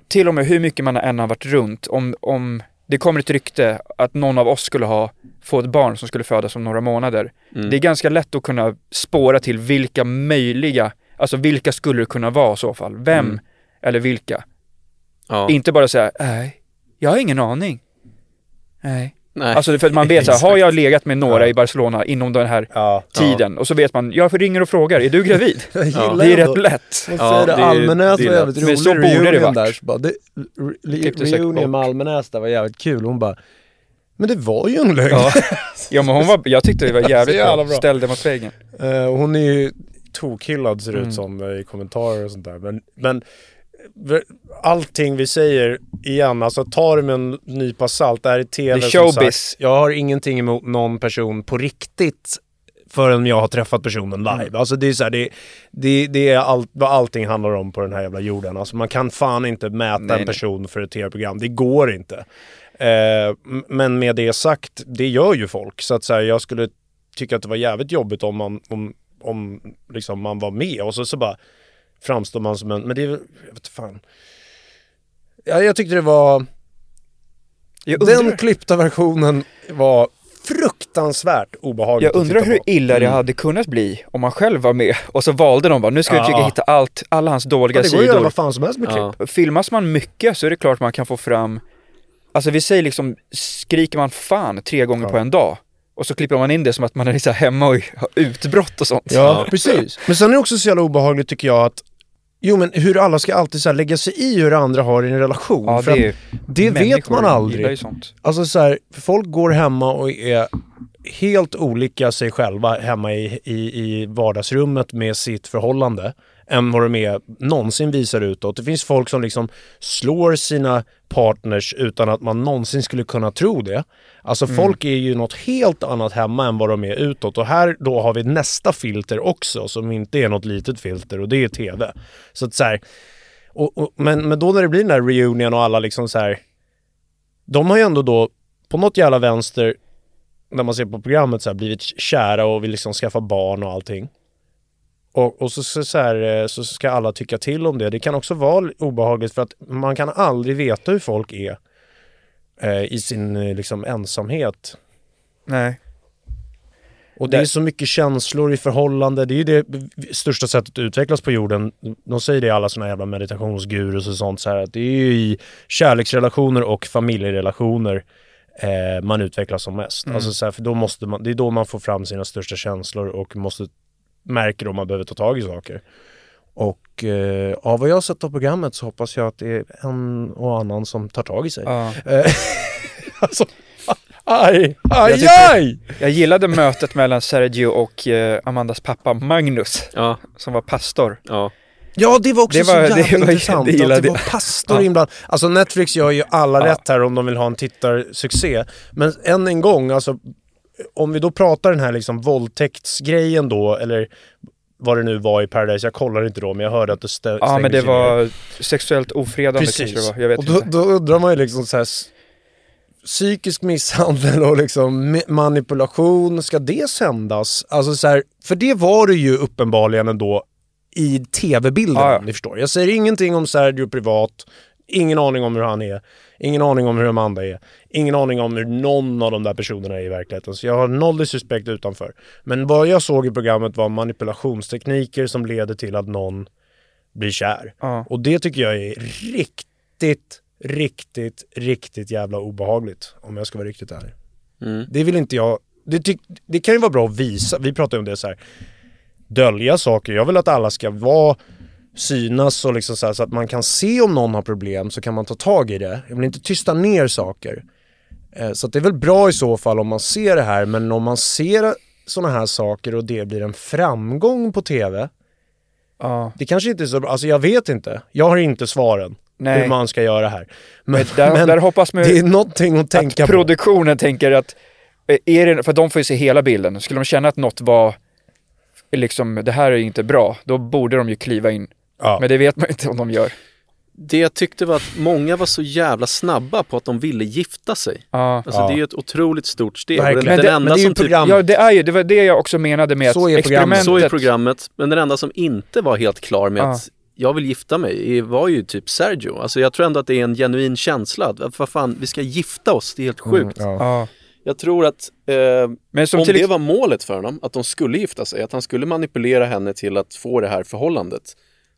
till och med hur mycket man än har varit runt, om, om det kommer ett rykte att någon av oss skulle ha få ett barn som skulle födas om några månader. Mm. Det är ganska lätt att kunna spåra till vilka möjliga, alltså vilka skulle det kunna vara i så fall? Vem Mm. eller vilka? ja. Inte bara säga, nej, jag har ingen aning. Nej. Nej. Alltså för att man vet så här, (laughs) har jag legat med några Ja. i Barcelona inom den här ja. tiden och så vet man, jag ringer och frågar, är du gravid? (laughs) Det är rätt lätt. Det, det är- Almenäs det är var jävligt rolig. Så borde det varit. Där, så bara, det, re, reunion med Almenäs där var jävligt kul. Hon bara, men det var ju en lögn. Ja. (laughs) ja men hon var, jag tyckte det var jävligt Så bra. bra. Ställde mot väggen. Och hon är ju tokhyllad ser det Mm. ut som i kommentarer och sånt där. Men, men allting vi säger igen, alltså ta det med en nypa salt. Det här är TV Det är som showbiz. sagt. Jag har ingenting emot någon person på riktigt förrän jag har träffat personen live. Mm. Alltså det är så här, det, det, det är allt, vad allting handlar om på den här jävla jorden. Alltså man kan fan inte mäta Nej, en nej. person för ett TV-program. Det går inte. Eh, men med det sagt, det gör ju folk. Så att så här, jag skulle tycka att det var jävligt jobbigt om man, om, om liksom man var med och så, så bara framstår man som en, men det är väl, jag vet fan. Ja, jag tyckte det var, Jag undrar, den klippta versionen var fruktansvärt obehagligt jag undrar hur illa det Mm. hade kunnat bli om man själv var med och så valde de bara, nu ska vi Ja. försöka hitta allt, alla hans dåliga Ja, det går ju sidor. vad fan som helst med klipp. Ja. Filmas man mycket så är det klart man kan få fram, alltså vi säger liksom, skriker man fan tre gånger Ja. på en dag och så klipper man in det som att man är liksom hemma och har utbrott och sånt. Ja, precis. Men sen är det också så jävla obehagligt tycker jag att Jo men hur alla ska alltid så lägga sig i hur andra har i en relation. Ja, För det, det vet man aldrig. sånt. Alltså så här, folk går hemma och är helt olika sig själva hemma i, i, i vardagsrummet med sitt förhållande än vad de är någonsin visar utåt. Det finns folk som liksom slår sina partners utan att man någonsin skulle kunna tro det. Alltså folk är ju något helt annat hemma än vad de är utåt och här då har vi nästa filter också som inte är något litet filter och det är TV. Så att så här, och, och, men, men då när det blir den här reunion och alla liksom så här de har ju ändå då på något jävla vänster när man ser på programmet så här, blivit kära och vill liksom skaffa barn och allting. Och, och så, så, så, här, eh, så ska alla tycka till om det. Det kan också vara obehagligt för att man kan aldrig veta hur folk är eh, i sin eh, liksom, ensamhet. Nej. Och det är så mycket känslor i förhållande. Det är ju det största sättet att utvecklas på jorden. De säger det i alla såna jävla meditationsgurus och sånt så här att det är ju i kärleksrelationer och familjerelationer eh, man utvecklas som mest. Mm. Alltså så här, för då måste man, det är då man får fram sina största känslor och måste märker om man behöver ta tag i saker. Och eh, av vad jag har sett av programmet så hoppas jag att det är en och annan som tar tag i sig. Ja. Eh, (laughs) alltså, aj, Jag aj, tycker- aj! Jag gillade mötet mellan Sergio och eh, Amandas pappa Magnus, Ja, som var pastor. ja. Ja, det var också Det så var- det jävla var- intressant det att gillade det var jag. pastor Ja. inblandad. Alltså Netflix gör ju alla Ja. rätt här om de vill ha en tittarsuccé. Men än en gång, alltså om vi då pratar den här liksom våldtäktsgrejen då, eller vad det nu var i Paradise, jag kollar inte då men jag hörde att det stä- Ja, men det stängdes var sexuellt ofredande kanske det Precis. var. Jag vet och då, inte. då undrar man ju liksom så här, psykisk misshandel och liksom ma- manipulation, ska det sändas? Alltså så här, för det var det ju uppenbarligen ändå i tv-bilden, Ja, ja. ni förstår. Jag säger ingenting om Sergio privat, ingen aning om hur han är, ingen aning om hur Amanda är, ingen aning om hur någon av de där personerna är i verkligheten. Så jag har noll disrespekt utanför. Men vad jag såg i programmet var manipulationstekniker som leder till att någon blir kär. Ja. Och det tycker jag är riktigt, riktigt, riktigt jävla obehagligt. Om jag ska vara riktigt ärlig. Mm. Det vill inte jag, det, tyck, det kan ju vara bra att visa, vi pratar ju om det så här. dölja saker. Jag vill att alla ska vara synas och liksom så, här, så att man kan se om någon har problem så kan man ta tag i det. Jag vill inte tysta ner saker. Eh, Så det är väl bra i så fall om man ser det här men om man ser sådana här saker och det blir en framgång på TV Ja. det kanske inte är så bra, alltså jag vet inte. Jag har inte svaren Nej. hur man ska göra här. Men, Där, men där hoppas man det är någonting att tänka att på. produktionen tänker att, eh, är det, för de får ju se hela bilden, skulle de känna att något var, liksom, det här är inte bra, då borde de ju kliva in. Ja. Men det vet man inte om de gör. Det jag tyckte var att många var så jävla snabba på att de ville gifta sig. Ja. Alltså Ja. det är ju ett otroligt stort steg. Den, Men den det- enda men det är ju som typ, program. Ja, det är ju, det var det jag också menade med Så att experimentet... så är programmet, men den enda som inte var helt klar med Ja. att jag vill gifta mig var ju typ Sergio. Alltså jag tror ändå att det är en genuin känsla att vad fan, vi ska gifta oss, det är helt sjukt. Mm, ja. Ja. Jag tror att eh, Men som om till det var målet för honom, att de skulle gifta sig, att han skulle manipulera henne till att få det här förhållandet,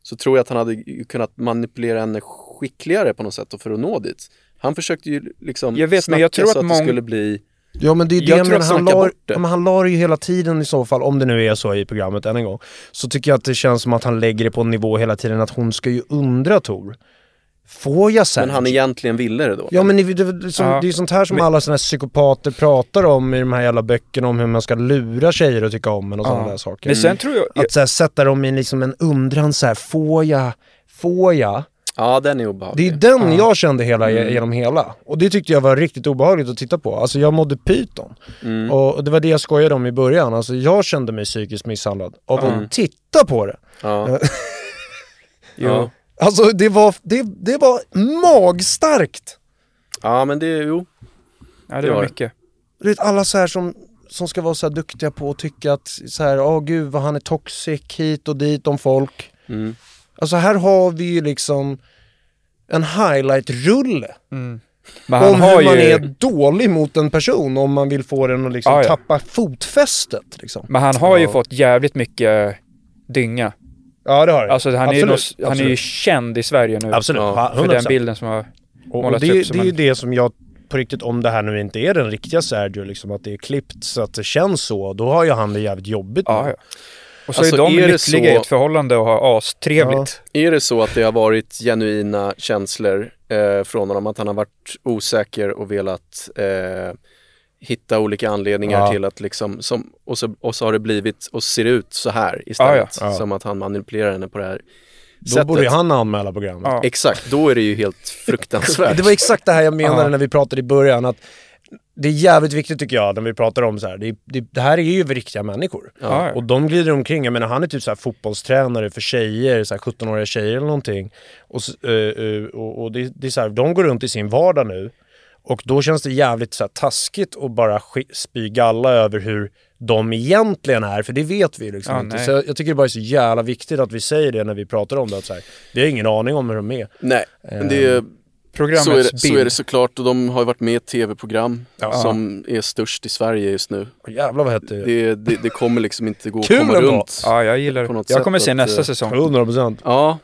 så tror jag att han hade kunnat manipulera henne skickligare på något sätt och för att nå dit. Han försökte ju liksom Jag vet, men jag tror så att att, mång- det skulle bli Ja men det är Jag det att han snacka la, bort det. ja, men han la det ju hela tiden i så fall, om det nu är så i programmet än en gång. Så tycker jag att det känns som att han lägger det på en nivå hela tiden att hon ska ju undra Tor. Får jag sen? Men han egentligen ville det då. Ja men det, det, det, som, Ja. det är ju sånt här som Men- alla såna här psykopater pratar om i de här jävla böckerna om hur man ska lura tjejer att tycka om en och Ja. sådana där saker. Men sen tror jag... Att så här, sätta dem i liksom en undran så här, får jag, får jag? Ja, den är Det är obehaglig. den Ja. jag kände hela, Mm. genom hela. Och det tyckte jag var riktigt obehagligt att titta på. Alltså jag mådde pyton. Mm. Och och det var det jag skojade om i början. Alltså jag kände mig psykiskt misshandlad av Mm. att titta på det. Ja. (laughs) Jo. Ja. Alltså det var, det, det var magstarkt. ja, men det, jo. Ja, det Det var mycket. Du vet alla så här som, som ska vara så här duktiga på att tycka att så här, åh gud vad han är toxic hit och dit om folk. Mm. Alltså här har vi ju liksom en highlight-rulle Men han om har hur man ju... är dålig mot en person om man vill få den att liksom Ja, ja. tappa fotfästet. Liksom. Men han har ju Ja. fått jävligt mycket dynga. Ja det har det. Alltså han är, ju nog, Absolut, han är ju absolut. känd i Sverige nu. Absolut, Ja, För den 100%. bilden som har... Och, och målats det, upp som det är ju det som jag på riktigt, om det här nu inte är den riktiga Sergio, liksom att det är klippt så att det känns så, då har ju han det jävligt jobbigt nu. Ja, ja. Och så Alltså, är de är lyckliga i så- ett förhållande och har astrevligt. Är det så att det har varit genuina känslor eh, från honom, att han har varit osäker och velat eh, hitta olika anledningar Ja. till att liksom, som, och, så, och så har det blivit och ser ut så här istället. Ja, ja. Som att han manipulerar henne på det här Då sättet. borde han anmäla programmet. Ja. Exakt, då är det ju helt (laughs) fruktansvärt. Det var exakt det här jag menade Ja. när vi pratade i början, att det är jävligt viktigt tycker jag när vi pratar om så här. Det, det, det här är ju riktiga människor. Ja. Och de glider omkring, jag menar han är typ så här fotbollstränare för tjejer, så här 17-åriga tjejer eller någonting. Och, eh, eh, och, och det, det är så här, de går runt i sin vardag nu. Och då känns det jävligt så här taskigt att bara spy galla över hur de egentligen är, för det vet vi ju liksom Ja, inte. nej. Så jag, jag tycker det bara är så jävla viktigt att vi säger det när vi pratar om det. Att så här, vi har ingen aning om hur de är. Nej, men det är, Programmets så, är det, bild. så är det såklart och de har ju varit med i ett tv-program Ja. som är störst i Sverige just nu. Jävlar vad hette det? Det, det, det kommer liksom inte gå att Kul komma runt. Ja, jag gillar det. Jag kommer se att, nästa eh, säsong. 100 procent. Ja,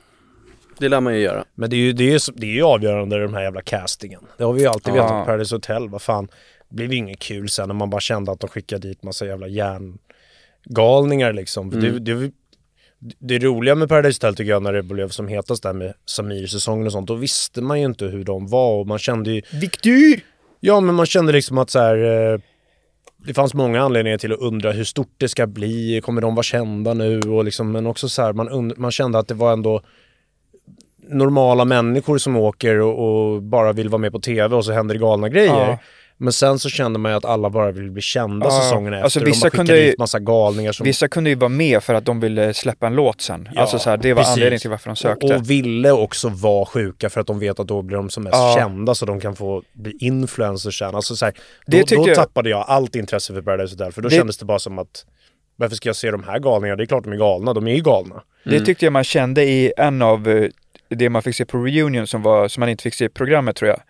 det lär man ju göra. Men det är ju, det är, så- det är ju avgörande den här jävla castingen. Det har vi ju alltid Ja. vetat på Paradise Hotel. Vad fan, det blev inget kul sen när man bara kände att de skickade dit massa jävla järngalningar liksom. Mm. Det, det, det roliga med Paradise Hotel tycker jag när det blev som hetast där med Samir-säsongen och sånt, då visste man ju inte hur de var och man kände ju... Viktor! Ja men man kände liksom att så här... Eh, det fanns många anledningar till att undra hur stort det ska bli, kommer de vara kända nu och liksom, men också så här, man, und- man kände att det var ändå normala människor som åker och, och bara vill vara med på tv och så händer det galna grejer. Ja. Men sen så kände man ju att alla bara vill bli kända Ja, säsongen efter. alltså de vissa skickade kunde ju- massa galningar som... Vissa kunde ju vara med för att de ville släppa en låt sen. Ja, alltså så här, det var precis. anledningen till varför de sökte. Och, och ville också vara sjuka för att de vet att då blir de som mest Ja. kända så de kan få bli influencers sen. Alltså så här, då, då jag- tappade jag allt intresse för Paradise Hotel för då Det- kändes det bara som att varför ska jag se de här galningarna? Det är klart de är galna, de är ju galna. Det tyckte jag man kände i en av eh, det man fick se på reunion som, var, som man inte fick se i programmet tror jag.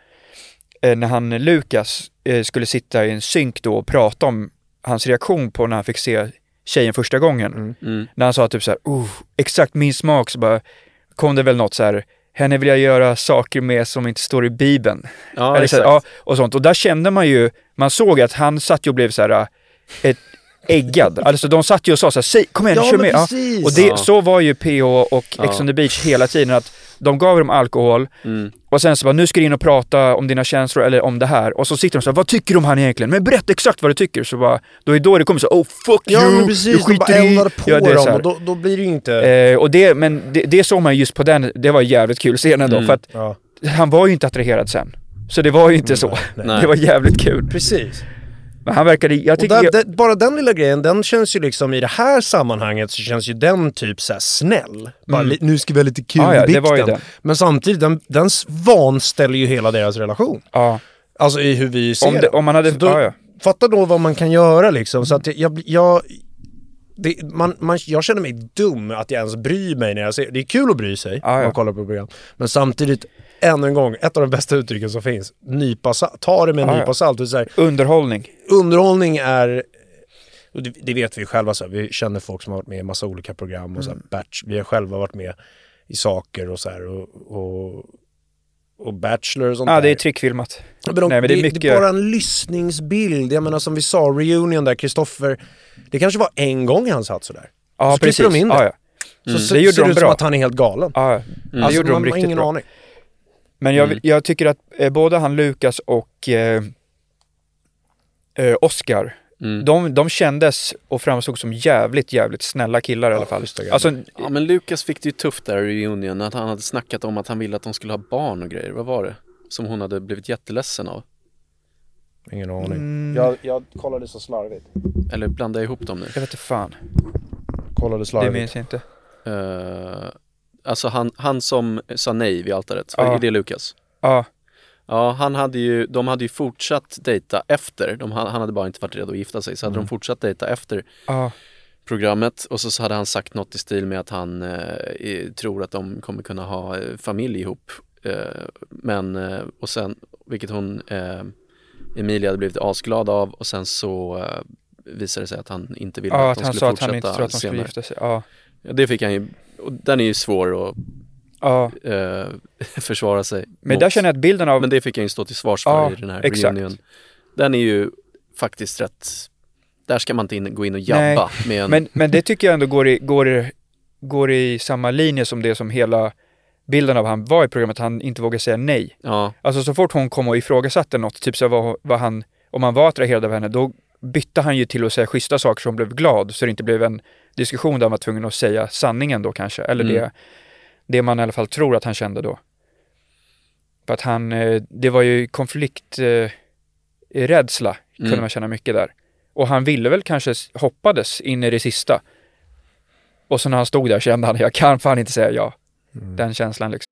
Eh, när han, Lukas, eh, skulle sitta i en synk då och prata om hans reaktion på när han fick se tjejen första gången. Mm. När han sa typ så här, oh, exakt min smak, så bara kom det väl något så här, henne vill jag göra saker med som inte står i bibeln. Ja, Eller så, exakt. ja, och sånt. Och där kände man ju, man såg att han satt ju och blev så här, äh, ett äggad. Alltså de satt ju och sa så här, Säg, kom igen, Ja, kör med. Ja. precis. Och det, Ja. så var ju PH och Ex Ja. on the beach hela tiden, att de gav dem alkohol Mm. och sen så bara, nu ska du in och prata om dina känslor eller om det här. Och så sitter de så här, vad tycker du om han egentligen? Men berätta exakt vad du tycker. Så bara, då är då det kommer så, oh fuck Ja you, men du precis, de bara skiter i. på Ja, det är så dem och då, då blir det ju inte... Eh, och det, men det, det såg man just på den, det var jävligt kul scenen då, Mm. för att ja, han var ju inte attraherad sen. Så det var ju inte så. Nej. (laughs) Det var jävligt kul. precis. Men han verkade, jag tycker... där, jag, bara den lilla grejen, den känns ju liksom i det här sammanhanget så känns ju den typ så här snäll. Bara, Mm. nu ska vi ha lite kul Ja, ja, i bikten. Men samtidigt, den, den vanställer ju hela deras relation. ja, Alltså i hur vi ser om, det, om man hade... Då- ja, ja. Fatta då vad man kan göra liksom. Så att jag, jag, det, man, man, jag känner mig dum att jag ens bryr mig när jag ser Det är kul att bry sig Ja, när man kollar på program. Men samtidigt, ännu en gång, ett av de bästa uttrycken som finns. Nypa. Ta det med en Ja, nypa salt. Det är så här, Underhållning. underhållning är det, det vet vi själva, så här, vi känner folk som har varit med i massa olika program och så här, Mm. batch, vi har själva varit med i saker och så här och, och, och Bachelor och sånt Ja, där. det är trickfilmat. Men de, Nej, men det är det, mycket- det är bara en lyssningsbild. Jag menar som vi sa, reunion där, Kristoffer. Det kanske var en gång han satt sådär. Ja, Så klipper precis. de in det. Ja, ja. Så, så Det gjorde ser de det ut som bra. att han är helt galen. Ja, det alltså, gjorde de man har riktigt ingen bra. aning. Men jag, Mm. jag tycker att eh, både han Lukas och eh, eh, Oscar, Mm. de, de kändes och framstod som jävligt, jävligt snälla killar i alla fall. Alltså, Ja men Lukas fick det ju tufft där i reunion, att han hade snackat om att han ville att de skulle ha barn och grejer. Vad var det? Som hon hade blivit jätteledsen av. Ingen aning. Mm. Jag, jag kollade så slarvigt. Eller blanda ihop dem nu. jag vet inte fan. Kollade Det slarvigt. minns jag inte. Uh, alltså han, han som sa nej vid altaret, Ja. är det Lukas? Ja, Ja, han hade ju, de hade ju fortsatt dejta efter, de, han han hade bara inte varit redo att gifta sig, så hade de fortsatt dejta efter ja. programmet och så, så hade han sagt något i stil med att han eh, tror att de kommer kunna ha eh, familj ihop. Eh, men, eh, och sen, vilket hon, eh, Emilia hade blivit asglad av och sen så eh, visade det sig att han inte ville Ja, att att de han skulle sa att fortsätta han inte tror att de skulle senare. gifta sig. Ja. Ja, det fick han ju, och den är ju svår att ja. eh, (laughs) försvara sig Men mot. där känner jag att bilden av... Men det fick han ju stå till svars för Ja, i den här exakt. reunion. Den är ju faktiskt rätt, där ska man inte in, gå in och jabba med en, Men, men det tycker jag ändå går i, går, i, går i samma linje som det som hela bilden av han var i programmet, han inte vågar säga nej. ja, Alltså så fort hon kom och ifrågasatte något, typ så vad, vad han, om han var attraherad av henne, då bytte han ju till att säga schyssta saker hon blev glad, så det inte blev en diskussion där han var tvungen att säga sanningen då kanske, eller Mm. det, det man i alla fall tror att han kände då. För att han, eh, det var ju konflikt, eh, kunde Mm. man känna mycket där. Och han ville väl kanske, hoppades in i det sista. Och så när han stod där kände han, jag kan fan inte säga ja. Den känslan liksom.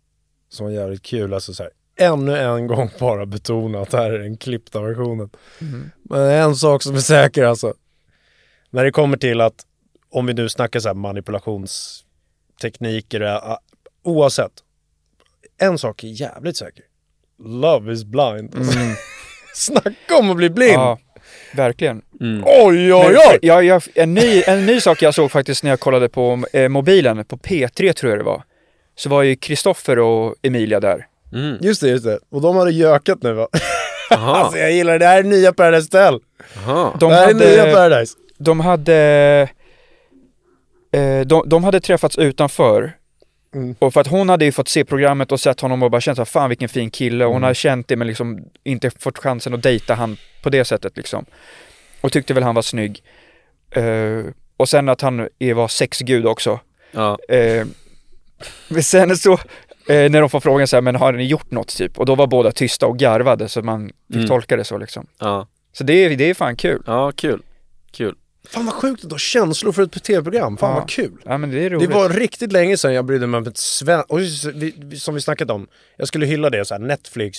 som var jävligt kul, alltså så här, ännu en gång (laughs) bara betona att det här är den klippta versionen. Men en sak som är säker alltså, när det kommer till att, om vi nu snackar så här manipulationstekniker, äh, oavsett, en sak är jävligt säker. Love is blind. Alltså. (laughs) Snacka om att bli blind! Ja, verkligen. Oj, oj, Men, oj! Ja, ja, en, ny, en ny sak jag såg faktiskt när jag kollade på eh, mobilen, på P3 tror jag det var. Så var ju Kristoffer och Emilia där. Just det, just det. Och de hade gökat nu va? (laughs) Alltså jag gillar det, det här är nya Paradise Hotel. aha. De det här är nya hade, Paradise. de hade, eh, de, de hade träffats utanför. Mm. Och för att hon hade ju fått se programmet och sett honom och bara känt så här, fan vilken fin kille. Och hon hade känt det men liksom inte fått chansen att dejta han på det sättet liksom. Och tyckte väl han var snygg. Eh, och sen att han var sexgud också. Ja, Eh, men sen så, eh, när de får frågan så här, men har ni gjort något typ? Och då var båda tysta och garvade så man fick Mm. tolka det så liksom. ja, Så det, är- det är fan kul. ja, kul. Kul. Fan vad sjukt att ha känslor för ett tv-program. Fan Ja. vad kul. Ja men det är Det var riktigt länge sedan jag brydde mig om ett svenskt... Som vi snackat om. Jag skulle hylla det så här, Netflix.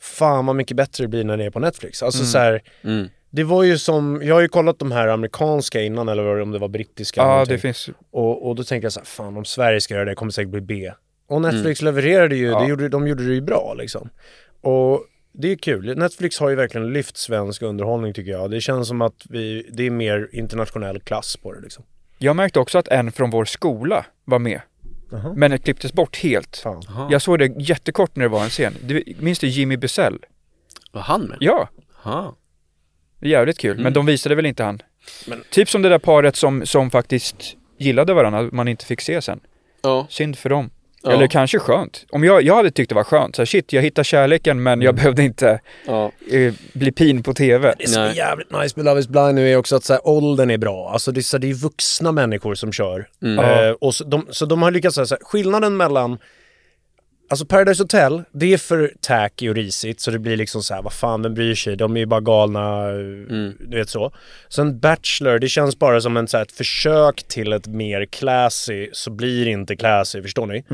Fan vad mycket bättre det blir när det är på Netflix. Alltså så här, Mm. Det var ju som, jag har ju kollat de här amerikanska innan eller om det var brittiska. Ja det finns, och, och då tänkte jag så här, fan om Sverige ska göra det kommer det säkert bli B. Och Netflix levererade ju, Ja. det gjorde, de gjorde det ju bra liksom. Och det är kul. Netflix har ju verkligen lyft svensk underhållning tycker jag. Det känns som att vi, det är mer internationell klass på det liksom. jag märkte också att en från vår skola var med. Jaha. Men det klipptes bort helt. Fan. Jag såg det jättekort när det var en scen. Du, minns du Jimmy Busell? Var han med? Ja, det är jävligt kul. Men de visade väl inte han. Typ som det där paret som, som faktiskt gillade varandra, man inte fick se sen. Ja. Synd för dem. Ja. Eller kanske skönt. Om jag, jag hade tyckt det var skönt. Så här, shit, jag hittade kärleken men jag behövde inte Ja. eh, bli pin på TV. Det som är jävligt nice med Love is blind nu är också att så här, åldern är bra. Alltså det är, så här, det är vuxna människor som kör. Eh, och så, de, så de har lyckats säga så här, skillnaden mellan Alltså Paradise Hotel, det är för tacky och risigt så det blir liksom så här, vad fan, vem bryr sig? De är ju bara galna, du vet så. Sen Bachelor, det känns bara som en, så här, ett försök till ett mer classy, så blir det inte classy, förstår ni?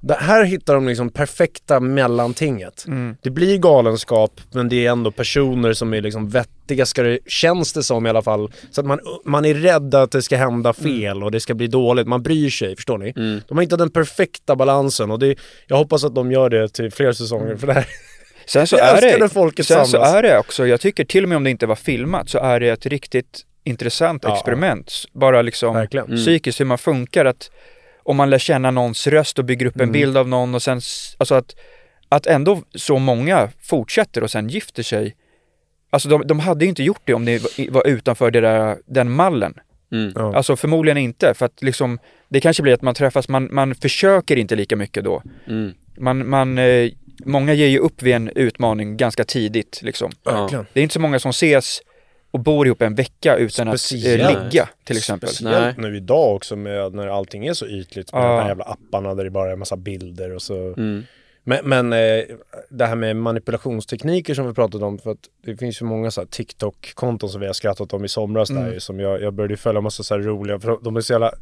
Det här hittar de liksom perfekta mellantinget. Det blir galenskap, men det är ändå personer som är liksom vett, det, känns det som i alla fall. Så att man, man är rädd att det ska hända fel och det ska bli dåligt. Man bryr sig, förstår ni? Mm. De har hittat den perfekta balansen och det, jag hoppas att de gör det till fler säsonger för det här. Sen så, (laughs) är det, folket sen så är det också, jag tycker till och med om det inte var filmat så är det ett riktigt intressant Ja, experiment. Bara liksom Verkligen. Mm. psykiskt hur man funkar. Att om man lär känna någons röst och bygger upp en Mm. bild av någon och sen, alltså att, att ändå så många fortsätter och sen gifter sig. Alltså de, de hade ju inte gjort det om det var- utanför det där, den mallen. Mm. Ja. Alltså förmodligen inte, för att liksom, det kanske blir att man träffas, man, man försöker inte lika mycket då. Mm. Man, man, eh, många ger ju upp vid en utmaning ganska tidigt liksom. Verkligen. Det är inte så många som ses och bor ihop en vecka utan att Speciellt. eh, ligga till exempel. Speciellt Nej. nu idag också med när allting är så ytligt med Ja. de här jävla apparna där det bara är en massa bilder och så. Mm. Men, men eh, det här med manipulationstekniker som vi pratade om, för att det finns ju många så här TikTok-konton som vi har skrattat om i somras där Mm. ju, som jag, jag började följa massa så här roliga, för de är så jävla,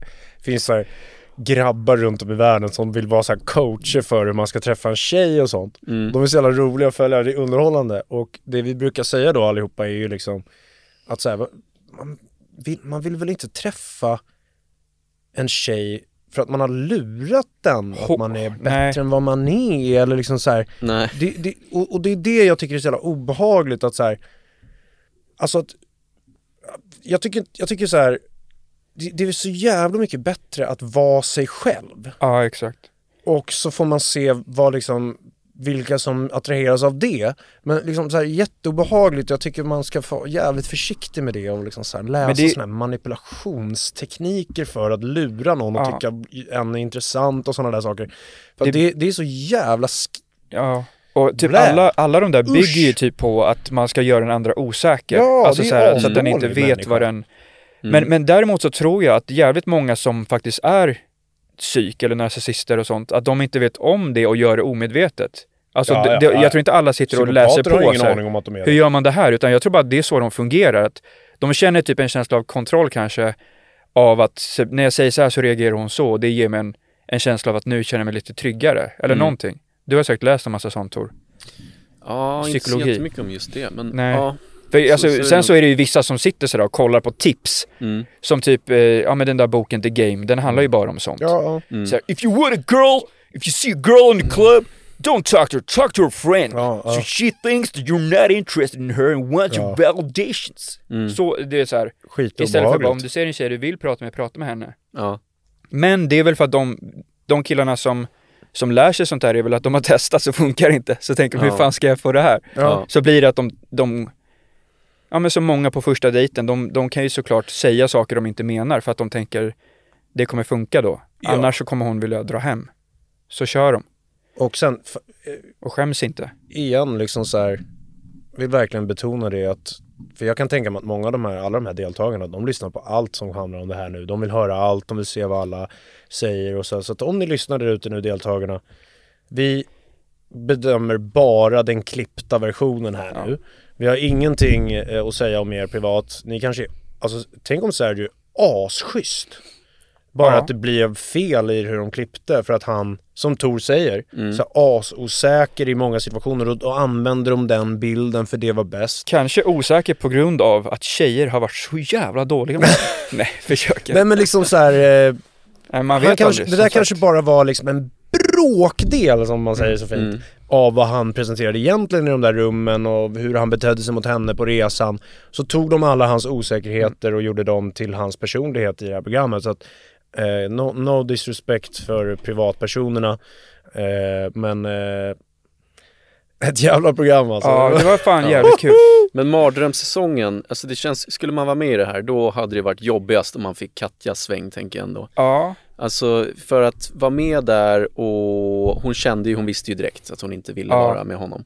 finns så här grabbar runt om i världen som vill vara så här coacher för hur man ska träffa en tjej och sånt. Mm. De är så jävla roliga att följa, det är underhållande. Och det vi brukar säga då allihopa är ju liksom att så här, man, vill, man vill väl inte träffa en tjej för att man har lurat den, att man är bättre nej. än vad man är eller liksom så här. Nej. Det, det, och, och det är det jag tycker är så jävla obehagligt att så här, alltså att, jag tycker, jag tycker så här, det, det är så jävla mycket bättre att vara sig själv. Ja, exakt. Och så får man se vad liksom, vilka som attraheras av det. Men liksom så här jätteobehagligt, jag tycker man ska vara jävligt försiktig med det och liksom så här läsa det- såna här manipulationstekniker för att lura någon och Ja. tycka en är intressant och sådana där saker. För Det- det, det, är så jävla sk- Ja. Och typ Blä. alla, alla de där bygger Usch. ju typ på att man ska göra den andra osäker. Ja, alltså så, här, så att den inte vet människa. vad den... Mm. Men, men däremot så tror jag att jävligt många som faktiskt är psyk eller narcissister och sånt, att de inte vet om det och gör det omedvetet. Alltså Ja, ja, det, ja. jag tror inte alla sitter och läser Psykopater har på ingen så här, aning om att de är hur gör man det här? Utan jag tror bara att det är så de fungerar. Att de känner typ en känsla av kontroll kanske av att när jag säger så här så reagerar hon så och det ger mig en, en känsla av att nu känner jag mig lite tryggare. Eller Mm. någonting. Du har säkert läst en massa sånt Tor. Ja, inte så Psykologi. jättemycket om just det. Men Nej. ja. För, alltså, så det sen så är det ju vissa som sitter sådär och kollar på tips. Mm. Som typ, eh, ja men den där boken The Game, den handlar ju bara om sånt. Ja, ja. Mm. Så här, if you want a girl, if you see a girl in the club, don't talk to her, talk to her friend. Ja, ja. So she thinks that you're not interested in her and wants your validations. Mm. Så det är så här, istället för bara om du ser en tjej du vill prata med, prata med henne. Ja. Men det är väl för att de, de killarna som, som lär sig sånt här är väl att de har (laughs) testat så funkar det inte. Så tänker de, Ja. hur fan ska jag få det här? Ja. Så blir det att de, de ja men som många på första dejten, de, de kan ju såklart säga saker de inte menar för att de tänker det kommer funka då. Ja. Annars så kommer hon vilja dra hem. Så kör de. Och sen, Och skäms inte. igen liksom så här, vill verkligen betona det att, för jag kan tänka mig att många av de här, alla de här deltagarna, de lyssnar på allt som handlar om det här nu. De vill höra allt, de vill se vad alla säger och så. Så att om ni lyssnar där ute nu, deltagarna, vi bedömer bara den klippta versionen här Ja. nu. Vi har ingenting eh, att säga om er privat. Ni kanske, alltså tänk om Sergio är asschysst. Bara Ja. att det blev fel i hur de klippte för att han, som Tor säger, Mm. så asosäker i många situationer och då använder de den bilden för det var bäst. Kanske osäker på grund av att tjejer har varit så jävla dåliga med (laughs) Nej, försöker. Nej men liksom så här, eh, Nej, man han vet kanske, aldrig. det där kanske sagt. bara var liksom en bråkdel som man säger så fint. Mm. av vad han presenterade egentligen i de där rummen och hur han betedde sig mot henne på resan. Så tog de alla hans osäkerheter och gjorde dem till hans personlighet i det här programmet. Så att, eh, no, no disrespect för privatpersonerna. Eh, men eh, ett jävla program alltså. Ja, det var fan (laughs) jävligt kul. Men mardrömssäsongen, alltså det känns, skulle man vara med i det här då hade det varit jobbigast om man fick Katjas sväng tänker jag ändå. Ja, Alltså för att vara med där och hon kände ju, hon visste ju direkt att hon inte ville Ja. vara med honom.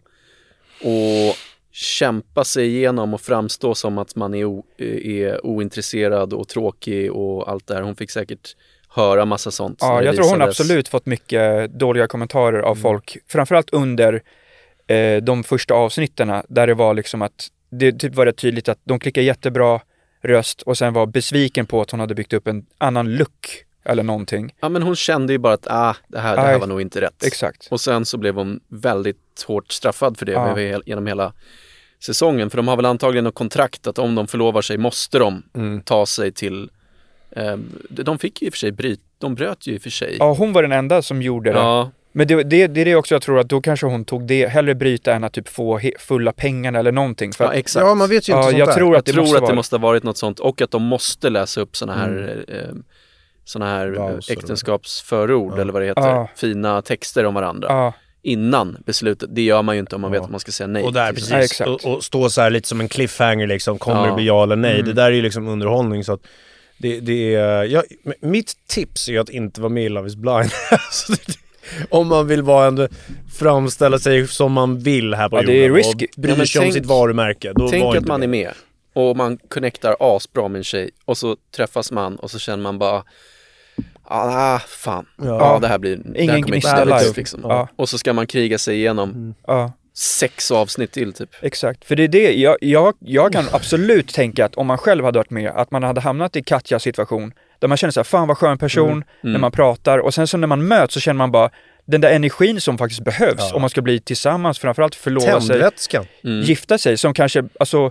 Och kämpa sig igenom och framstå som att man är, o, är ointresserad och tråkig och allt det här. Hon fick säkert höra massa sånt. ja jag tror hon absolut fått mycket dåliga kommentarer Mm. av folk. Framförallt under eh, de första avsnitterna där det var liksom att det typ var rätt tydligt att de klickade jättebra röst och sen var besviken på att hon hade byggt upp en annan look eller någonting. Ja men hon kände ju bara att ah, det här, det här var nog inte rätt. Exakt. Och sen så blev hon väldigt hårt straffad för det Ja. genom hela säsongen. För de har väl antagligen något kontrakt att om de förlovar sig måste de Mm. ta sig till eh, de fick ju i och för sig bryt, de bröt ju i och för sig. Ja, hon var den enda som gjorde det. Ja, Men det, det, det är det också jag tror att då kanske hon tog det, hellre bryta än att typ få he, fulla pengarna eller någonting. För ja att, exakt. Ja, man vet ju inte ja, sånt jag där. tror Jag att det tror måste att det vara. måste ha varit något sånt och att de måste läsa upp sådana här, Mm. eh, såna här eller- äktenskapsförord Ja. eller vad det heter. Ja. Fina texter om varandra. Ja, Innan beslutet. Det gör man ju inte om man Ja. vet att man ska säga nej. Och där precis, Ja, exakt. och, och stå så här lite som en cliffhanger liksom, kommer Ja. det bli ja eller nej? Mm. Det där är ju liksom underhållning så att det, det är, ja, mitt tips är ju att inte vara med i Love is blind. (laughs) Det- Om man vill vara en, framställa sig som man vill här på Ja, det jorden är risky. och bryr Ja, men sig om tänk- sitt varumärke. Då Tänk var att man det. är med och man connectar asbra med en tjej och så träffas man och så känner man bara Ah, fan. Ja, Ja. det här blir... det här Ingen kommer inte lyckas, liksom. Ja. Och så ska man kriga sig igenom Mm. ja. sex avsnitt till typ. Exakt, för det är det, jag, jag, jag kan absolut tänka att om man själv hade varit med, att man hade hamnat i Katjas situation, där man känner såhär, fan vad skön person, när man pratar, och sen så när man möts så känner man bara, den där energin som faktiskt behövs Ja. om man ska bli tillsammans, framförallt förlova sig. Mm. gifta sig, som kanske, alltså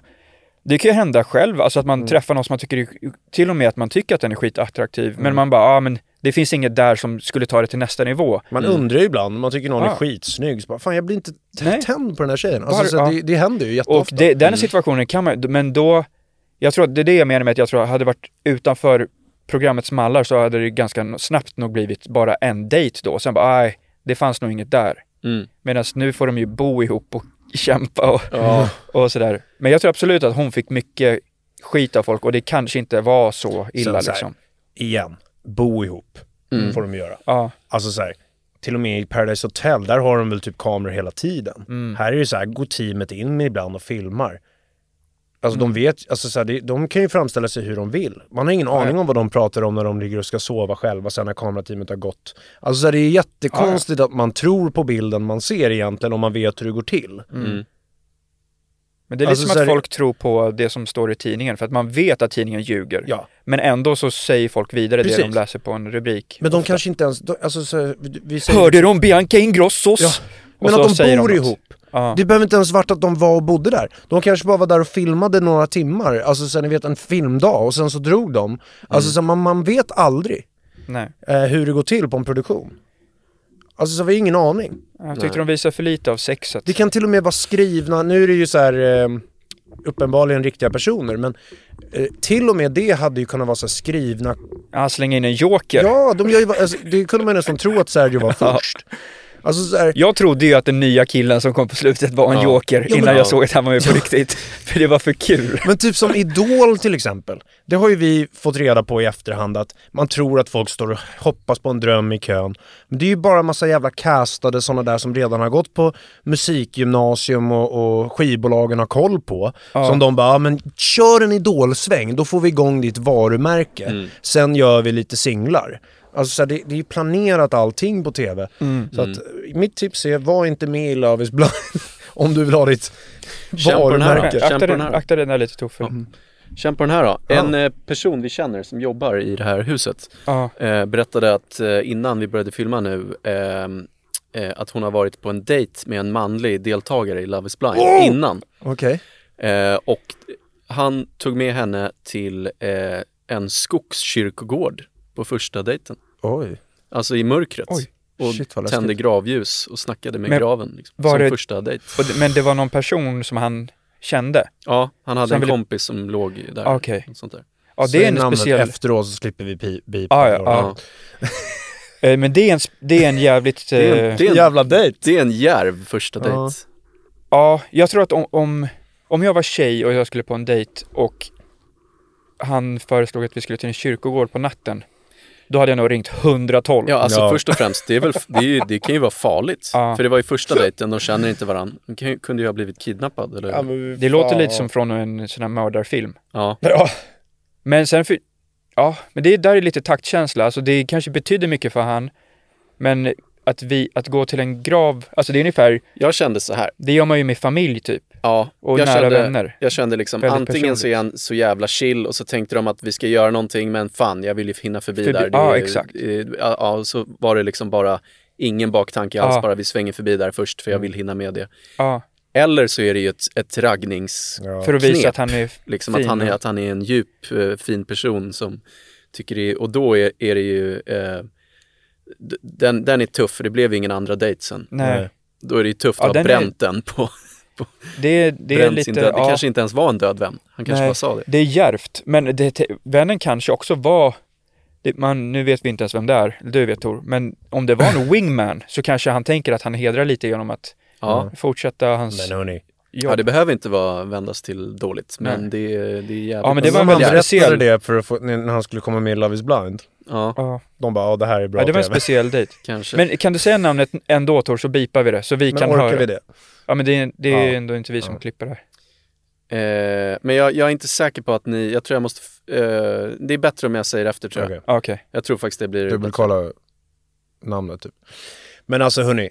det kan ju hända själv, alltså att man Mm. träffar någon som man tycker, till och med att man tycker att den är skitattraktiv, Mm. men man bara, ja men det finns inget där som skulle ta det till nästa nivå. Man undrar ju ibland, man tycker någon Ja. är skitsnygg, så bara, fan jag blir inte tänd på den här tjejen. Alltså, Var- så ja. det, det händer ju Och jätteofta. det, den Mm. situationen kan man men då, jag tror att det är det jag menar med att jag tror att hade varit utanför programmets mallar så hade det ganska snabbt nog blivit bara en dejt då. Sen bara, nej, det fanns nog inget där. Mm. Medan nu får de ju bo ihop och kämpa och, Ja. och sådär. Men jag tror absolut att hon fick mycket skit av folk och det kanske inte var så illa så här, liksom. Igen, bo ihop Mm. får de göra. Ja, Alltså så här, till och med i Paradise Hotel, där har de väl typ kameror hela tiden. Mm. Här är det så här, går teamet in ibland och filmar. Alltså Mm. de vet, alltså så här, det, de kan ju framställa sig hur de vill. Man har ingen aning om vad de pratar om när de ligger och ska sova själva sen när kamerateamet har gått. Alltså så här, det är jättekonstigt att man tror på bilden man ser egentligen om man vet hur det går till. Mm. men det är Alltså, lite så som att här- folk tror på det som står i tidningen för att man vet att tidningen ljuger. Ja. Men ändå så säger folk vidare det Precis. de läser på en rubrik. Men de ofta. kanske inte ens, de, alltså så här, vi- säger, Hörde du om Bianca Ingrossos? Ja, Men att de bor ihop. Ja. Det behöver inte ens varit att de var och bodde där. De kanske bara var där och filmade några timmar, alltså sen ni vet en filmdag och sen så drog de. Alltså så man, man vet aldrig Nej. eh, hur det går till på en produktion. Alltså så vi har ingen aning. Jag tyckte de visade för lite av sexet. Det kan till och med vara skrivna, nu är det ju så här eh, uppenbarligen riktiga personer men eh, till och med det hade ju kunnat vara så skrivna Han slänger in en joker. Ja, de gör ju, alltså, det kunde man nästan tro att Sergio var (laughs) först. Alltså så här, Jag trodde ju att den nya killen som kom på slutet var en Ja. joker men- innan ja. jag såg att han var med på riktigt. (laughs) För det var för kul. Men typ som Idol till exempel. Det har ju vi fått reda på i efterhand att man tror att folk står och hoppas på en dröm i kön. Men det är ju bara massa jävla castade sådana där som redan har gått på musikgymnasium och, och skivbolagen har koll på. Ja. Som de bara, ja, men kör en idolsväng, då får vi igång ditt varumärke. Mm. Sen gör vi lite singlar. Alltså så här, det, det är ju planerat allting på TV. Så att mitt tips är, var inte med i Love is blind (laughs) om du vill ha ditt Känn på den här då. varumärke. Akta den den, här. akta den där lite Toffe. Ja. Känn på den här då. Ja. En eh, person vi känner som jobbar i det här huset Ja. eh, berättade att eh, innan vi började filma nu ehm, eh, att hon har varit på en dejt med en manlig deltagare i Love is blind innan. Okej. Eh, och han tog med henne till eh, en skogskyrkogård på första dejten. Oj. Alltså i mörkret. Oj, och shit, tände gravljus och snackade med Men graven. Liksom, var som det- första dejt. Men det var någon person som han kände? Ja, han hade Så han en ville- kompis som låg där. Okej. Något sånt där. Ja, det är en speciell... efteråt så slipper vi bipa. Ja, ja, ja. Eh, Men det är en, det är en jävligt... Det är en, eh, det är en, Jävla dejt. det är en järv första Ja. dejt. Ja, jag tror att om, om, om jag var tjej och jag skulle på en dejt och han föreslog att vi skulle till en kyrkogård på natten, då hade jag nog ringt 112. Ja, alltså Ja. först och främst, det, är väl, det, är ju, det kan ju vara farligt. Ja. För det var ju första dejten, de känner inte varandra. De kunde ju ha blivit kidnappad eller? Ja. Det låter lite som från en sån här mördarfilm. Ja. Men sen, för, ja, men det där är lite taktkänsla, alltså det kanske betyder mycket för han, men att vi, att gå till en grav, alltså det är ungefär, Jag kände så här. det gör man ju med familj typ, Ja, och jag nära kände, vänner. Jag kände liksom, Väldigt antingen så är personligt. han så jävla chill och så tänkte de att vi ska göra någonting men fan, jag vill ju hinna förbi, Förbi- där. Det ja, är- exakt. eh, Ja, och så var det liksom bara ingen baktanke alls, Ja. bara vi svänger förbi där först för jag vill hinna med det. Ja, Eller så är det ju ett, ett raggnings... Ja. För att visa att han är Liksom fin, att han, är, att han är en djup, eh, fin person som tycker det är, och då är, är det ju, eh, den, den är tuff för det blev ingen andra dejt sen. Nej, Då är det ju tufft Ja, att ha den är- bränt den på, det är, det är lite... Det ja, kanske inte ens var en död vän. Han kanske Nej. bara sa det. Det är djärvt, men det, vännen kanske också var det, man, nu vet vi inte ens vem det är, du vet Tor, men om det var en (laughs) wingman så kanske han tänker att han hedrar lite genom att Ja. fortsätta hans Men hörni, jobb. ja, det behöver inte vara vändas till dåligt, men det, är- det är jävligt. Ja, men det de var en väldigt speciell- det för att få, när han skulle komma med i Love is blind. Ja, ja. De bara, ja det här är bra ja, det var en TV. speciell dejt. kanske. Men kan du säga namnet ändå Tor, så bipar vi det, så vi Men kan orkar höra. vi det? Ja, men det är, det är Ja. ändå inte vi som Ja. klipper det här. Eh, men jag, jag är inte säker på att ni, jag tror jag måste, eh, det är bättre om jag säger efter tror jag. Okej. Okej. Jag tror faktiskt det blir. Dubbelkolla namnet typ. Men alltså hörni,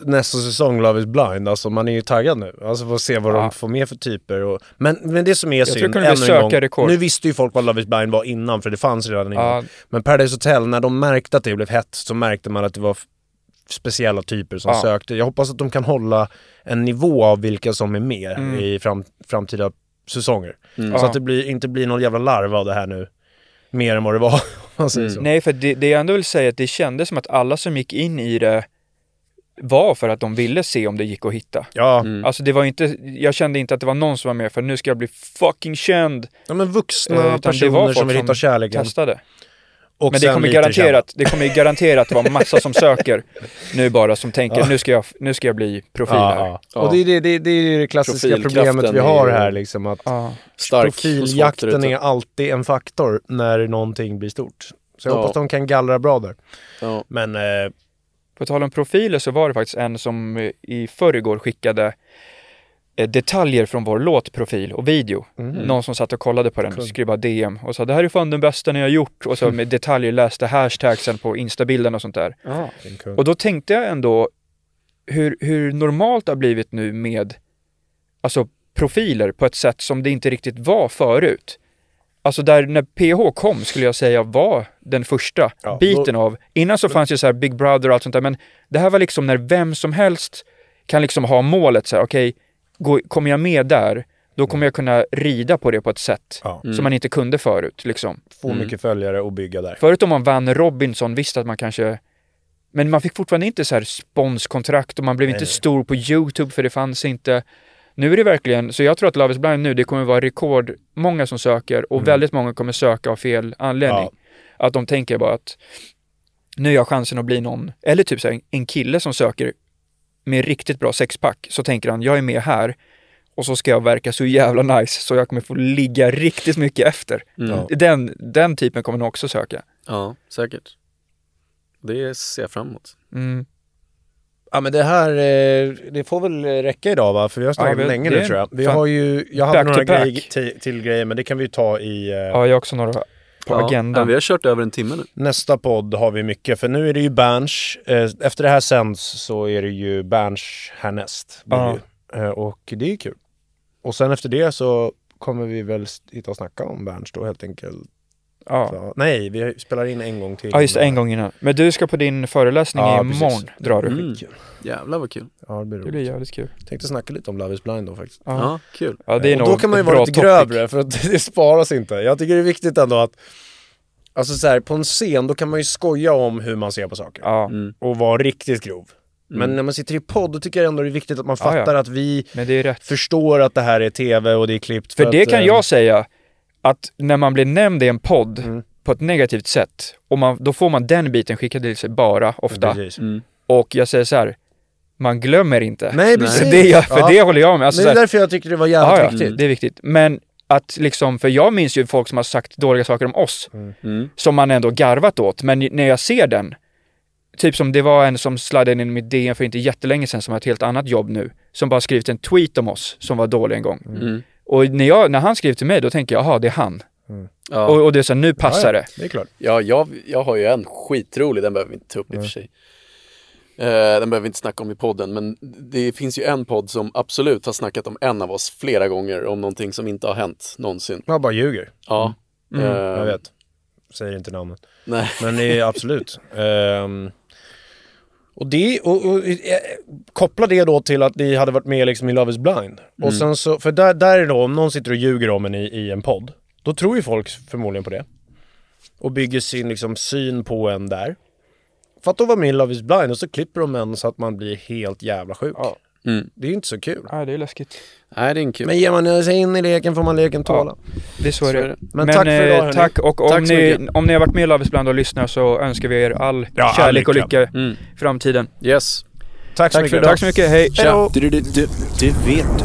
nästa säsong Love is blind, alltså man är ju taggad nu. Alltså för att se vad Ja. de får med för typer och... Men, men det som är synd, ännu en gång, sökarrekord. nu visste ju folk vad Love is blind var innan för det fanns redan innan. Ja, Men Paradise Hotel, när de märkte att det blev hett så märkte man att det var speciella typer som Ja. sökte. Jag hoppas att de kan hålla en nivå av vilka som är med Mm. i fram, framtida säsonger. Mm. Så Ja. att det blir, inte blir någon jävla larv av det här nu. Mer än vad det var, (laughs) om man säger Mm. så. Nej, för det, det jag ändå vill säga är att det kändes som att alla som gick in i det var för att de ville se om det gick att hitta. Ja, Mm. Alltså det var inte, jag kände inte att det var någon som var med för nu ska jag bli fucking känd. ja men vuxna Eh, personer som vill hitta kärleken. Testade. Och Men det kommer, garanterat, det kommer garanterat vara massa som söker (laughs) nu bara som tänker Ja. nu, ska jag, nu ska jag bli profil Ja, här. ja. Och det är det, det, det, är det klassiska problemet vi har här liksom att profiljakten är alltid en faktor när någonting blir stort. Så jag Ja. hoppas de kan gallra bra där. Ja. Men eh, På tal om profiler så var det faktiskt en som i förrgår skickade detaljer från vår låtprofil och video. Mm. Någon som satt och kollade på den Kul. skrev bara DM och sa det här är fan den bästa ni har gjort och så (laughs) med detaljer läste hashtagsen på instabilden och sånt där. kung. Och då tänkte jag ändå hur, hur normalt det har blivit nu med alltså profiler på ett sätt som det inte riktigt var förut. Alltså där när PH kom skulle jag säga var den första Ja, biten då- av, innan så fanns ju så här Big Brother och allt sånt där men det här var liksom när vem som helst kan liksom ha målet så här, okej, gå- kommer jag med där, då kommer jag kunna rida på det på ett sätt Ja. Mm. som man inte kunde förut liksom. Få Mm. mycket följare och bygga där. Förut om man vann Robinson visste att man kanske men man fick fortfarande inte så här sponskontrakt och man blev Nej, inte nej. stor på Youtube för det fanns inte. Nu är det verkligen, så jag tror att Love is blind nu, det kommer vara rekord många som söker och Mm. väldigt många kommer söka av fel anledning. Att de tänker bara att nu har jag chansen att bli någon, eller typ så här, en kille som söker med riktigt bra sexpack, så tänker han jag är med här och så ska jag verka så jävla nice så jag kommer få ligga riktigt mycket efter. Mm. Den, den typen kommer nog också söka. ja, säkert. Det ser jag fram emot. Mm. Ja men det här, eh, det får väl räcka idag va? För vi har snackat Ja, länge nu tror jag. Vi har ju, jag hade några grejer, till, till grejer men det kan vi ju ta i eh, Ja, jag har också några på Ja, agendan. vi har kört över en timme nu. nästa podd har vi mycket. För nu är det ju Berns, eh, efter det här sänds så är det ju Berns härnäst. Ja. Eh, och det är kul. Och sen efter det så kommer vi väl hitta och snacka om Berns då helt enkelt. Ja. Så, nej, vi spelar in en gång till. ja, just en gång innan. Men du ska på din föreläsning Ja, imorgon, precis. drar du. Mm. Kul. Jävlar vad kul. Ja, det blir Det blir roligt. jävligt kul. Tänkte snacka lite om Love is blind då faktiskt. Ja, Ja, kul. ja det är och då kan man ju vara lite topic. grövre för att (laughs) det sparas inte. Jag tycker det är viktigt ändå att Alltså så här, på en scen då kan man ju skoja om hur man ser på saker. Ja, Mm. Och vara riktigt grov. Men Mm. när man sitter i podd då tycker jag ändå det är viktigt att man Ja, ja. fattar att vi men förstår att det här är tv och det är klippt. För det att, kan eh, jag säga, att när man blir nämnd i en podd Mm. på ett negativt sätt, och man, då får man den biten skickad till sig bara, ofta. Mm. Och jag säger så här, man glömmer inte. Nej precis. För, det, jag, för Ja. det håller jag med. Alltså, det är här, därför jag tycker det var jävligt ja, ja, viktigt. det är viktigt. Men att liksom, för jag minns ju folk som har sagt dåliga saker om oss, Mm. som man ändå garvat åt. Men när jag ser den, typ som det var en som sladdade in i mitt DM för inte jättelänge sedan som har ett helt annat jobb nu, som bara skrivit en tweet om oss som var dålig en gång. Mm. Och när, jag, när han skriver till mig, då tänker jag, jaha, det är han. Ja. Och, och det är så här, nu passar ja, det. Det är klart. Ja, jag, jag har ju en skitrolig, den behöver vi inte ta upp i och för sig. Eh, den behöver vi inte snacka om i podden, men det finns ju en podd som absolut har snackat om en av oss flera gånger om någonting som inte har hänt någonsin. Jag bara ljuger. Ja. Mm. Eh, Jag vet. Säger inte namnet. Nej. Men det är absolut. (laughs) Ehm, Och, det, och, och eh, koppla det då till att ni hade varit med liksom i Love is blind. Och sen så, för där, där är då, om någon sitter och ljuger om en i, i en podd, då tror ju folk förmodligen på det. Och bygger sin liksom syn på en där. För att då var med i Love is blind och så klipper de en så att man blir helt jävla sjuk. Ja. Mm. Det är ju inte så kul. Ja, det är läskigt. Nej, det är en kul. Men ger man sig in i leken får man leken tåla. Det är så, Så är är det. det. Men tack för idag, eh, hörni. Tack och om, Tack så ni, mycket. om ni har varit med i Love is blind och lyssnar så önskar vi er all Ja, all kärlek och lycka. lycka Mm. i framtiden. Yes. Tack så Tack mycket. för idag. Tack så mycket, hej! Tja. Du, du, du, du, det vet du.